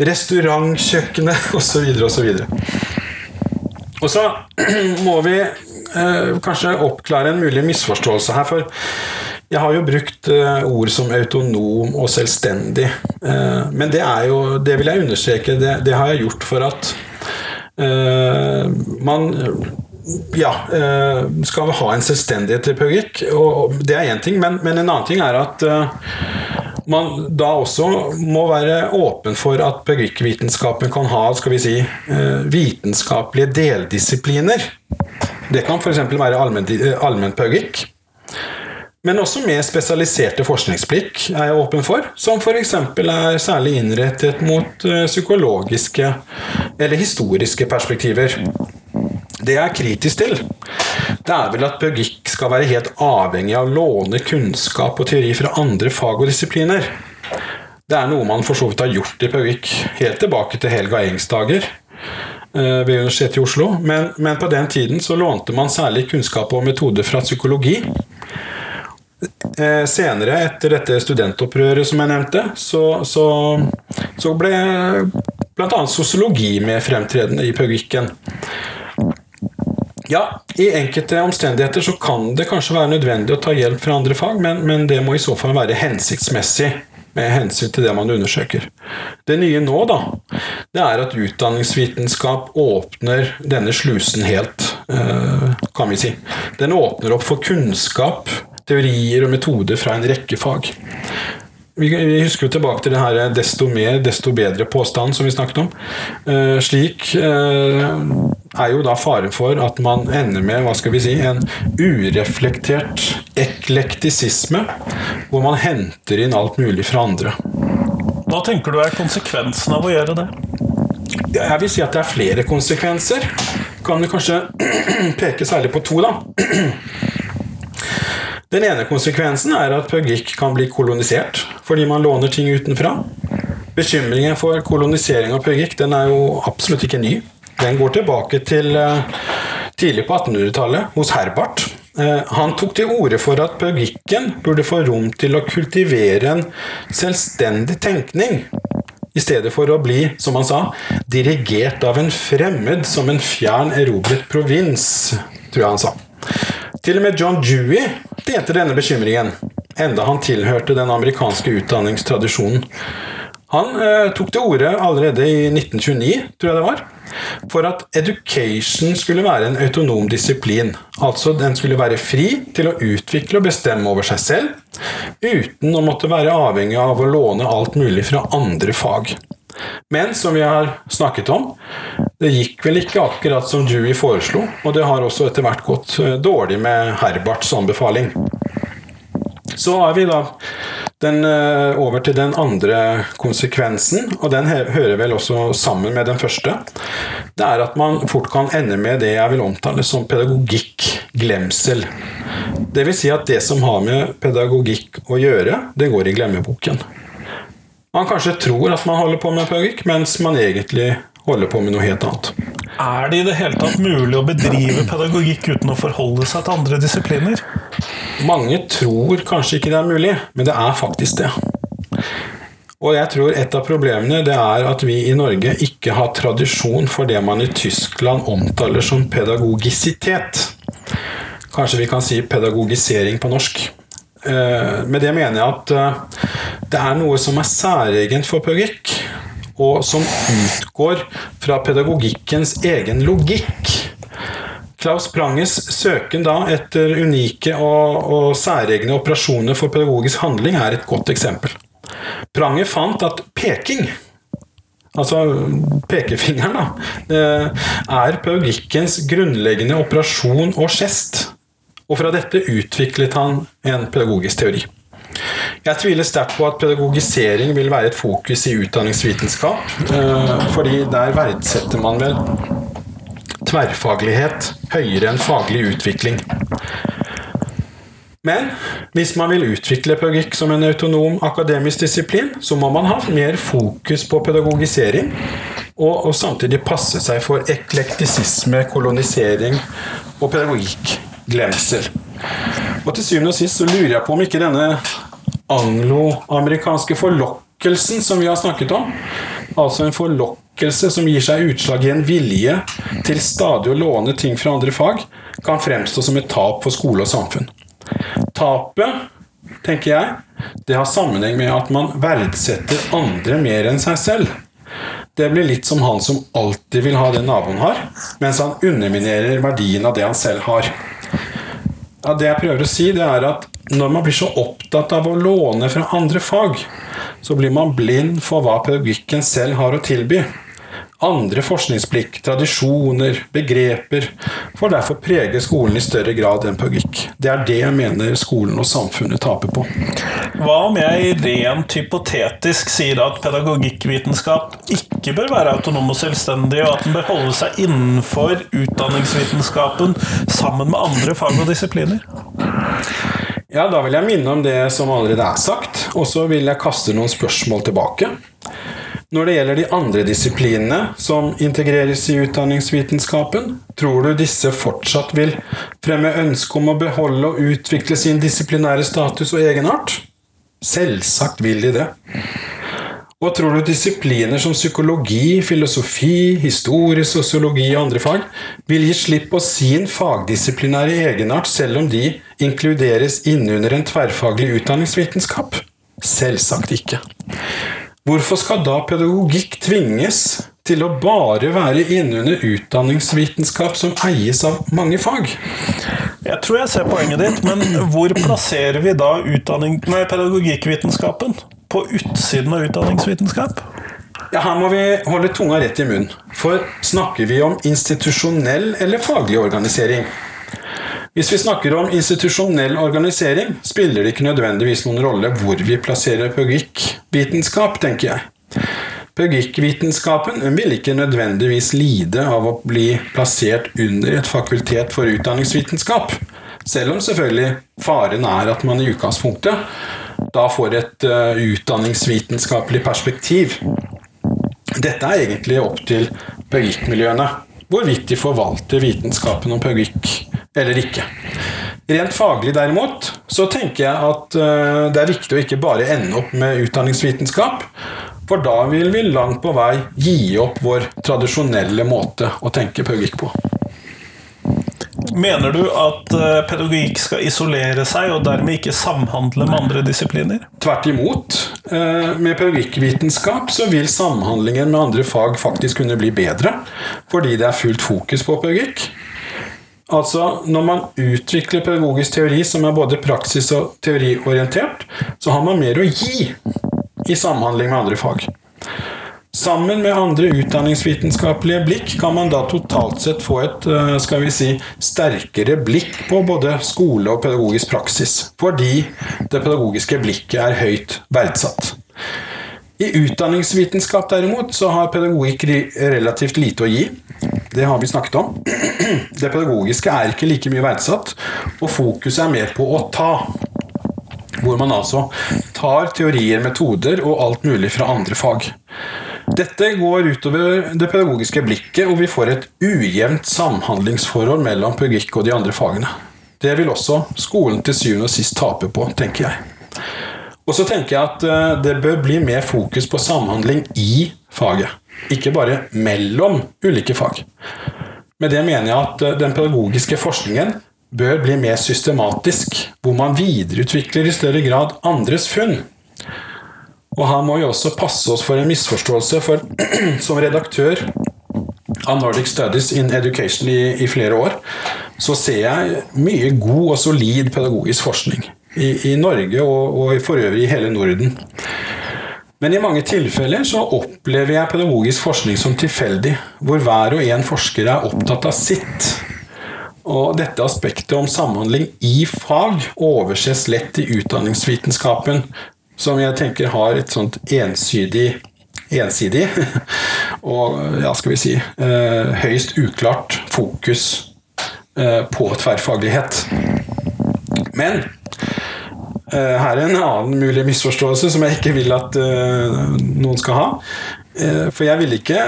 restaurantkjøkkenet osv. osv. Og så må vi eh, kanskje oppklare en mulig misforståelse her. For jeg har jo brukt uh, ord som autonom og selvstendig. Uh, men det er jo Det vil jeg understreke. Det, det har jeg gjort for at uh, man ja, skal ha en selvstendighet til pedagogikk. Og det er én ting, men, men, en annen ting er at man da også må være åpen for at pedagogikkvitenskapen kan ha skal vi si, vitenskapelige deldisipliner. Det kan f.eks. være allmennpedagogikk. Men også mer spesialiserte forskningsblikk er jeg åpen for, som f.eks. er særlig innrettet mot eh, psykologiske eller historiske perspektiver. Det jeg er kritisk til, det er vel at pedagogikk skal være helt avhengig av å låne kunnskap og teori fra andre fag og disipliner. Det er noe man for så vidt har gjort i pedagogikk helt tilbake til Helga Engs dager eh, ved Universitetet i Oslo, men, men, på den tiden så lånte man særlig kunnskap og metoder fra psykologi. Eh, senere, etter dette studentopprøret som jeg nevnte, så, så, så ble bl.a. sosiologi med fremtredende i pedagogikken. Ja, i enkelte omstendigheter så kan det kanskje være nødvendig å ta hjelp fra andre fag, men, men det må i så fall være hensiktsmessig med hensyn til det man undersøker. Det nye nå, da, det er at utdanningsvitenskap åpner denne slusen helt, eh, kan vi si. Den åpner opp for kunnskap teorier og metoder fra en rekke fag. Vi, husker jo tilbake til det her 'desto mer, desto bedre'-påstanden som vi snakket om. Uh, slik uh, er jo da faren for at man ender med hva skal vi si, en ureflektert eklektisisme, hvor man henter inn alt mulig fra andre. Hva tenker du er konsekvensen av å gjøre det? Jeg vil si at det er flere konsekvenser. Kan du kanskje peke særlig på to, da. Den ene konsekvensen er at pedagogikk kan bli kolonisert fordi man låner ting utenfra. Bekymringen for kolonisering av pedagogikk den er jo absolutt ikke ny. Den går tilbake til eh, tidlig på 1800-tallet hos Herbart. Eh, han tok til orde for at pedagogikken burde få rom til å kultivere en selvstendig tenkning, i stedet for å bli, som han sa, dirigert av en fremmed som en fjern erobret provins, tror jeg han sa. Til og med John Dewey delte denne bekymringen, enda han tilhørte den amerikanske utdanningstradisjonen. Han eh, tok til orde allerede i 1929, tror jeg det var, for at education skulle være en autonom disiplin. Altså den skulle være fri til å utvikle og bestemme over seg selv, uten å måtte være avhengig av å låne alt mulig fra andre fag. Men som vi har snakket om, det gikk vel ikke akkurat som Dewey foreslo, og det har også etter hvert gått eh, dårlig med Herbarts anbefaling. Så har vi da den, eh, over til den andre konsekvensen, og den hører vel også sammen med den første. Det er at man fort kan ende med det jeg vil omtale som pedagogikkglemsel. Vil si at det som har med pedagogikk å gjøre, det går i glemmeboken. Man kanskje tror at man holder på med pedagogikk, mens man egentlig holder på med noe helt annet. Er det i det hele tatt mulig å bedrive pedagogikk uten å forholde seg til andre disipliner? Mange tror kanskje ikke det er mulig, men det er faktisk det. Og jeg tror et av problemene det er at vi i Norge ikke har tradisjon for det man i Tyskland omtaler som pedagogisitet. Kanskje vi kan si pedagogisering på norsk. Eh, Med det mener jeg at eh, det er noe som er særegent for pedagogikk, og som utgår fra pedagogikkens egen logikk. Klaus Pranges søken da etter unike og, og særegne operasjoner for pedagogisk handling er et godt eksempel. Pranger fant at peking, altså pekefingeren, da, eh, er pedagogikkens grunnleggende operasjon og gest. Og fra dette utviklet han en pedagogisk teori. Jeg tviler sterkt på at pedagogisering vil være et fokus i utdanningsvitenskap, eh, fordi der verdsetter man vel tverrfaglighet høyere enn faglig utvikling. Men hvis man vil utvikle pedagogikk som en autonom akademisk disiplin, så må man ha mer fokus på pedagogisering, og, og samtidig passe seg for eklektisisme, kolonisering og pedagogikkglemsel. Og til syvende og sist så lurer jeg på om ikke denne angloamerikanske forlokkelsen som vi har snakket om, altså en forlokkelse som gir seg utslag i en vilje til stadig å låne ting fra andre fag, kan fremstå som et tap for skole og samfunn. Tapet, tenker jeg, det har sammenheng med at man verdsetter andre mer enn seg selv. Det blir litt som han som alltid vil ha det naboen har, mens han underminerer verdien av det han selv har. Ja, det jeg prøver å si, det er at når man blir så opptatt av å låne fra andre fag, så blir man blind for hva pedagogikken selv har å tilby. Andre forskningsblikk, tradisjoner, begreper får derfor prege skolen i større grad enn pedagogikk. Det er det jeg mener skolen og samfunnet taper på. Hva om jeg rent hypotetisk sier at pedagogikkvitenskap ikke bør være autonom og selvstendig, og at den bør holde seg innenfor utdanningsvitenskapen sammen med andre fag og disipliner? Ja, da vil jeg minne om det som allerede er sagt, og så vil jeg kaste noen spørsmål tilbake. Når det gjelder de andre disiplinene som integreres i utdanningsvitenskapen, tror du disse fortsatt vil fremme ønske om å beholde og utvikle sin disiplinære status og egenart? Selvsagt vil de det. Og tror du disipliner som psykologi, filosofi, historie, sosiologi og andre fag vil gi slipp på sin fagdisiplinære egenart selv om de inkluderes innunder en tverrfaglig utdanningsvitenskap? Selvsagt ikke. Hvorfor skal da pedagogikk tvinges til å bare være innunder utdanningsvitenskap som eies av mange fag? Jeg tror jeg ser poenget ditt, men hvor plasserer vi da nei, pedagogikkvitenskapen? På utsiden av utdanningsvitenskap? Ja, Her må vi holde tunga rett i munnen. For snakker vi om institusjonell eller faglig organisering? Hvis vi snakker om institusjonell organisering, spiller det ikke nødvendigvis noen rolle hvor vi plasserer pedagogikkvitenskap, tenker jeg. Pedagogikkvitenskapen vil ikke nødvendigvis lide av å bli plassert under et fakultet for utdanningsvitenskap, selv om selvfølgelig faren er at man i utgangspunktet da får et uh, utdanningsvitenskapelig perspektiv. Dette er egentlig opp til pedagogikkmiljøene, hvorvidt de forvalter vitenskapen om pedagogikk eller ikke. Rent faglig derimot, så tenker jeg at uh, det er viktig å ikke bare ende opp med utdanningsvitenskap, for da vil vi langt på vei gi opp vår tradisjonelle måte å tenke pedagogikk på. Mener du at eh, pedagogikk skal isolere seg og dermed ikke samhandle med andre disipliner? Tvert imot. eh, Med pedagogikkvitenskap så vil samhandlingen med andre fag faktisk kunne bli bedre, fordi det er fullt fokus på pedagogikk. Altså, Når man utvikler pedagogisk teori som er både praksis- og teoriorientert, så har man mer å gi i samhandling med andre fag. Sammen med andre utdanningsvitenskapelige blikk kan man da totalt sett få et eh, skal vi si, sterkere blikk på både skole og pedagogisk praksis, fordi det pedagogiske blikket er høyt verdsatt. I utdanningsvitenskap derimot så har pedagogikk relativt lite å gi. Det har vi snakket om. Det pedagogiske er ikke like mye verdsatt, og fokuset er mer på å ta. Hvor man altså tar teorier, metoder og alt mulig fra andre fag. Dette går utover det pedagogiske blikket, og vi får et ujevnt samhandlingsforhold mellom pedagogikk og de andre fagene. Det vil også skolen til syvende og sist tape på, tenker jeg. Og så tenker jeg at eh, det bør bli mer fokus på samhandling i faget. Ikke bare mellom ulike fag. Med det mener jeg at eh, den pedagogiske forskningen bør bli mer systematisk, hvor man videreutvikler i større grad andres funn. Og her må vi også passe oss for en misforståelse, for som redaktør av Nordic Studies in Education i, i flere år, så ser jeg mye god og solid pedagogisk forskning i, i Norge og, og, for øvrig i hele Norden. Men i mange tilfeller så opplever jeg pedagogisk forskning som tilfeldig, hvor hver og en forsker er opptatt av sitt. Og dette aspektet om samhandling i fag overses lett i utdanningsvitenskapen, som jeg tenker har et sånt ensidig ensidig og ja, skal vi si eh, høyst uklart fokus eh, på tverrfaglighet. Men her er en annen mulig misforståelse som jeg ikke vil at eh, noen skal ha. Eh, for jeg vil ikke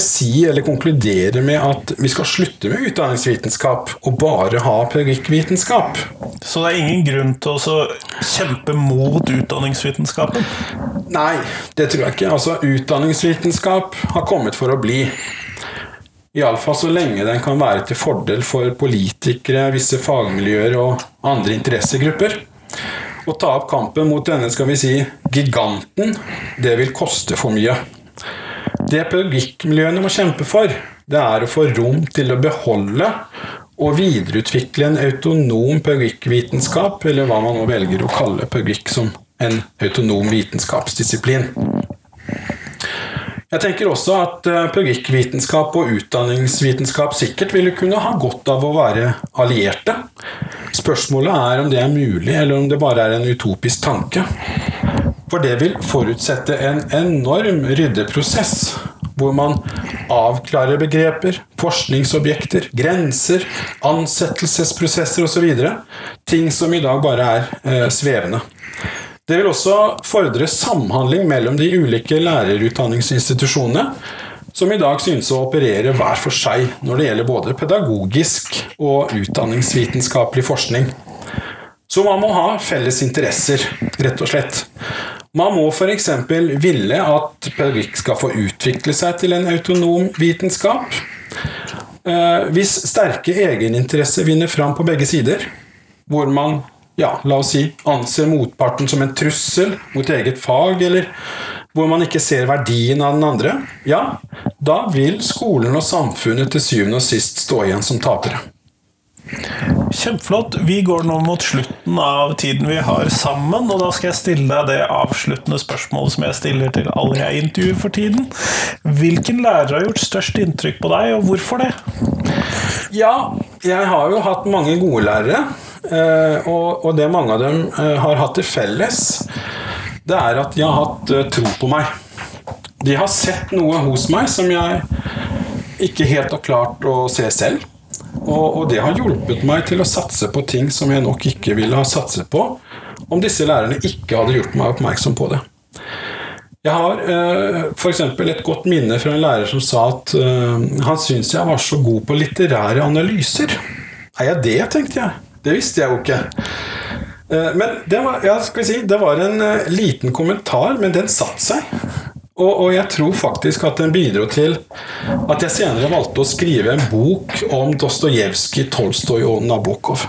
si eller konkludere med at vi skal slutte med utdanningsvitenskap og bare ha pedagogikkvitenskap. Så det er ingen grunn til å kjempe mot utdanningsvitenskapen? Nei, det tror jeg ikke. Altså, utdanningsvitenskap har kommet for å bli. Iallfall så lenge den kan være til fordel for politikere, visse fagmiljøer og andre interessegrupper. Å ta opp kampen mot denne skal vi si, giganten, det vil koste for mye. Det pedagogikkmiljøene må kjempe for, det er å få rom til å beholde og videreutvikle en autonom pedagogikkvitenskap, eller hva man nå velger å kalle pedagogikk som en autonom vitenskapsdisiplin. Jeg tenker også at eh, pedagogikkvitenskap og utdanningsvitenskap sikkert ville kunne ha godt av å være allierte. Spørsmålet er om det er mulig, eller om det bare er en utopisk tanke. For det vil forutsette en enorm ryddeprosess, hvor man avklarer begreper, forskningsobjekter, grenser, ansettelsesprosesser osv. Ting som i dag bare er eh, svevende. Det vil også fordre samhandling mellom de ulike lærerutdanningsinstitusjonene, som i dag synes å operere hver for seg når det gjelder både pedagogisk og utdanningsvitenskapelig forskning. Så man må ha felles interesser, rett og slett. Man må f.eks. ville at pedagogikk skal få utvikle seg til en autonom vitenskap. Eh, hvis sterke egeninteresser vinner fram på begge sider, hvor man ja, la oss si, anser motparten som en trussel mot eget fag, eller hvor man ikke ser verdien av den andre, ja, da vil skolen og samfunnet til syvende og sist stå igjen som tapere. Kjempeflott. Vi går nå mot slutten av tiden vi har sammen, og da skal jeg stille deg det avsluttende spørsmålet som jeg stiller til alle jeg intervjuer for tiden. Hvilken lærer har gjort størst inntrykk på deg, og hvorfor det? Ja, jeg har jo hatt mange gode lærere. Eh, og, det mange av dem eh, har hatt til felles, det er at de har hatt eh, tro på meg. De har sett noe hos meg som jeg ikke helt har klart å se selv. Og, og det har hjulpet meg til å satse på ting som jeg nok ikke ville ha satset på om disse lærerne ikke hadde gjort meg oppmerksom på det. Jeg har eh, f.eks. et godt minne fra en lærer som sa at eh, han syntes jeg var så god på litterære analyser. Er jeg det, tenkte jeg. Det visste jeg jo ikke. Eh, men det var, ja, si, det var en eh, liten kommentar, men den satte seg. Og, og, jeg tror faktisk at den bidro til at jeg senere valgte å skrive en bok om Dostojevskij, Tolstoy og Nabokov.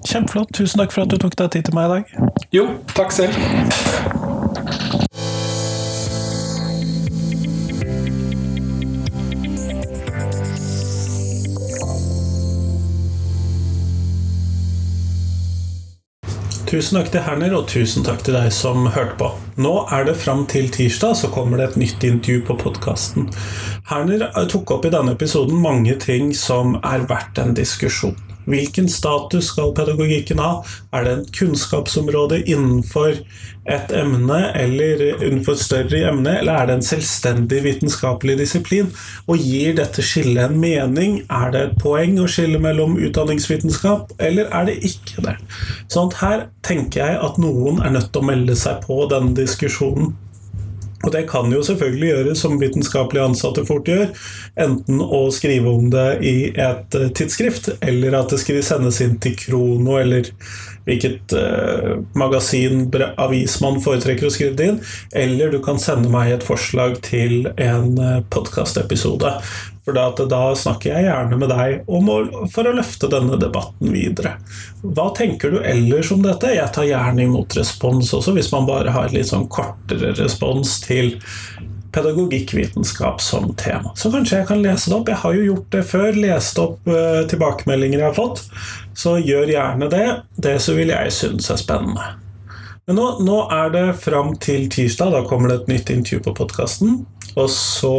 Kjempeflott. Tusen takk for at du tok deg tid til meg i dag. Jo, takk selv. Tusen takk til Herner, og tusen takk til deg som hørte på. Nå er det fram til tirsdag, så kommer det et nytt intervju på podkasten. Herner tok opp i denne episoden mange ting som er verdt en diskusjon. Hvilken status skal pedagogikken ha? Er det et kunnskapsområde innenfor et emne eller innenfor et større emne, eller er det en selvstendig vitenskapelig disiplin? Og gir dette skillet en mening? Er det et poeng å skille mellom utdanningsvitenskap, eller er det ikke det? Sånn at her tenker jeg at noen er nødt til å melde seg på denne diskusjonen. Og det kan jo selvfølgelig gjøres som vitenskapelig ansatte fort gjør. Enten å skrive om det i et eh, tidsskrift, eller at det skal sendes inn til Krono, eller hvilket eh, magasin, avis man foretrekker å skrive det inn. Eller du kan sende meg et forslag til en eh, podkastepisode. For da, da, snakker jeg gjerne med deg å, for å løfte denne debatten videre. Hva tenker du ellers om dette? Jeg tar gjerne imot respons også, hvis man bare har litt sånn kortere respons til pedagogikkvitenskap som tema. Så kanskje jeg kan lese det opp. Jeg har jo gjort det før, lest opp uh, tilbakemeldinger jeg har fått. Så gjør gjerne det. Det så vil jeg synes er spennende. Men nå, nå er det fram til tirsdag. Da kommer det et nytt intervju på podkasten. Og så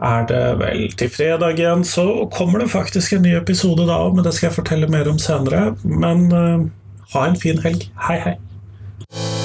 er det vel til fredag igjen, så kommer det faktisk en ny episode da òg, men det skal jeg fortelle mer om senere. Men uh, ha en fin helg. Hei, hei.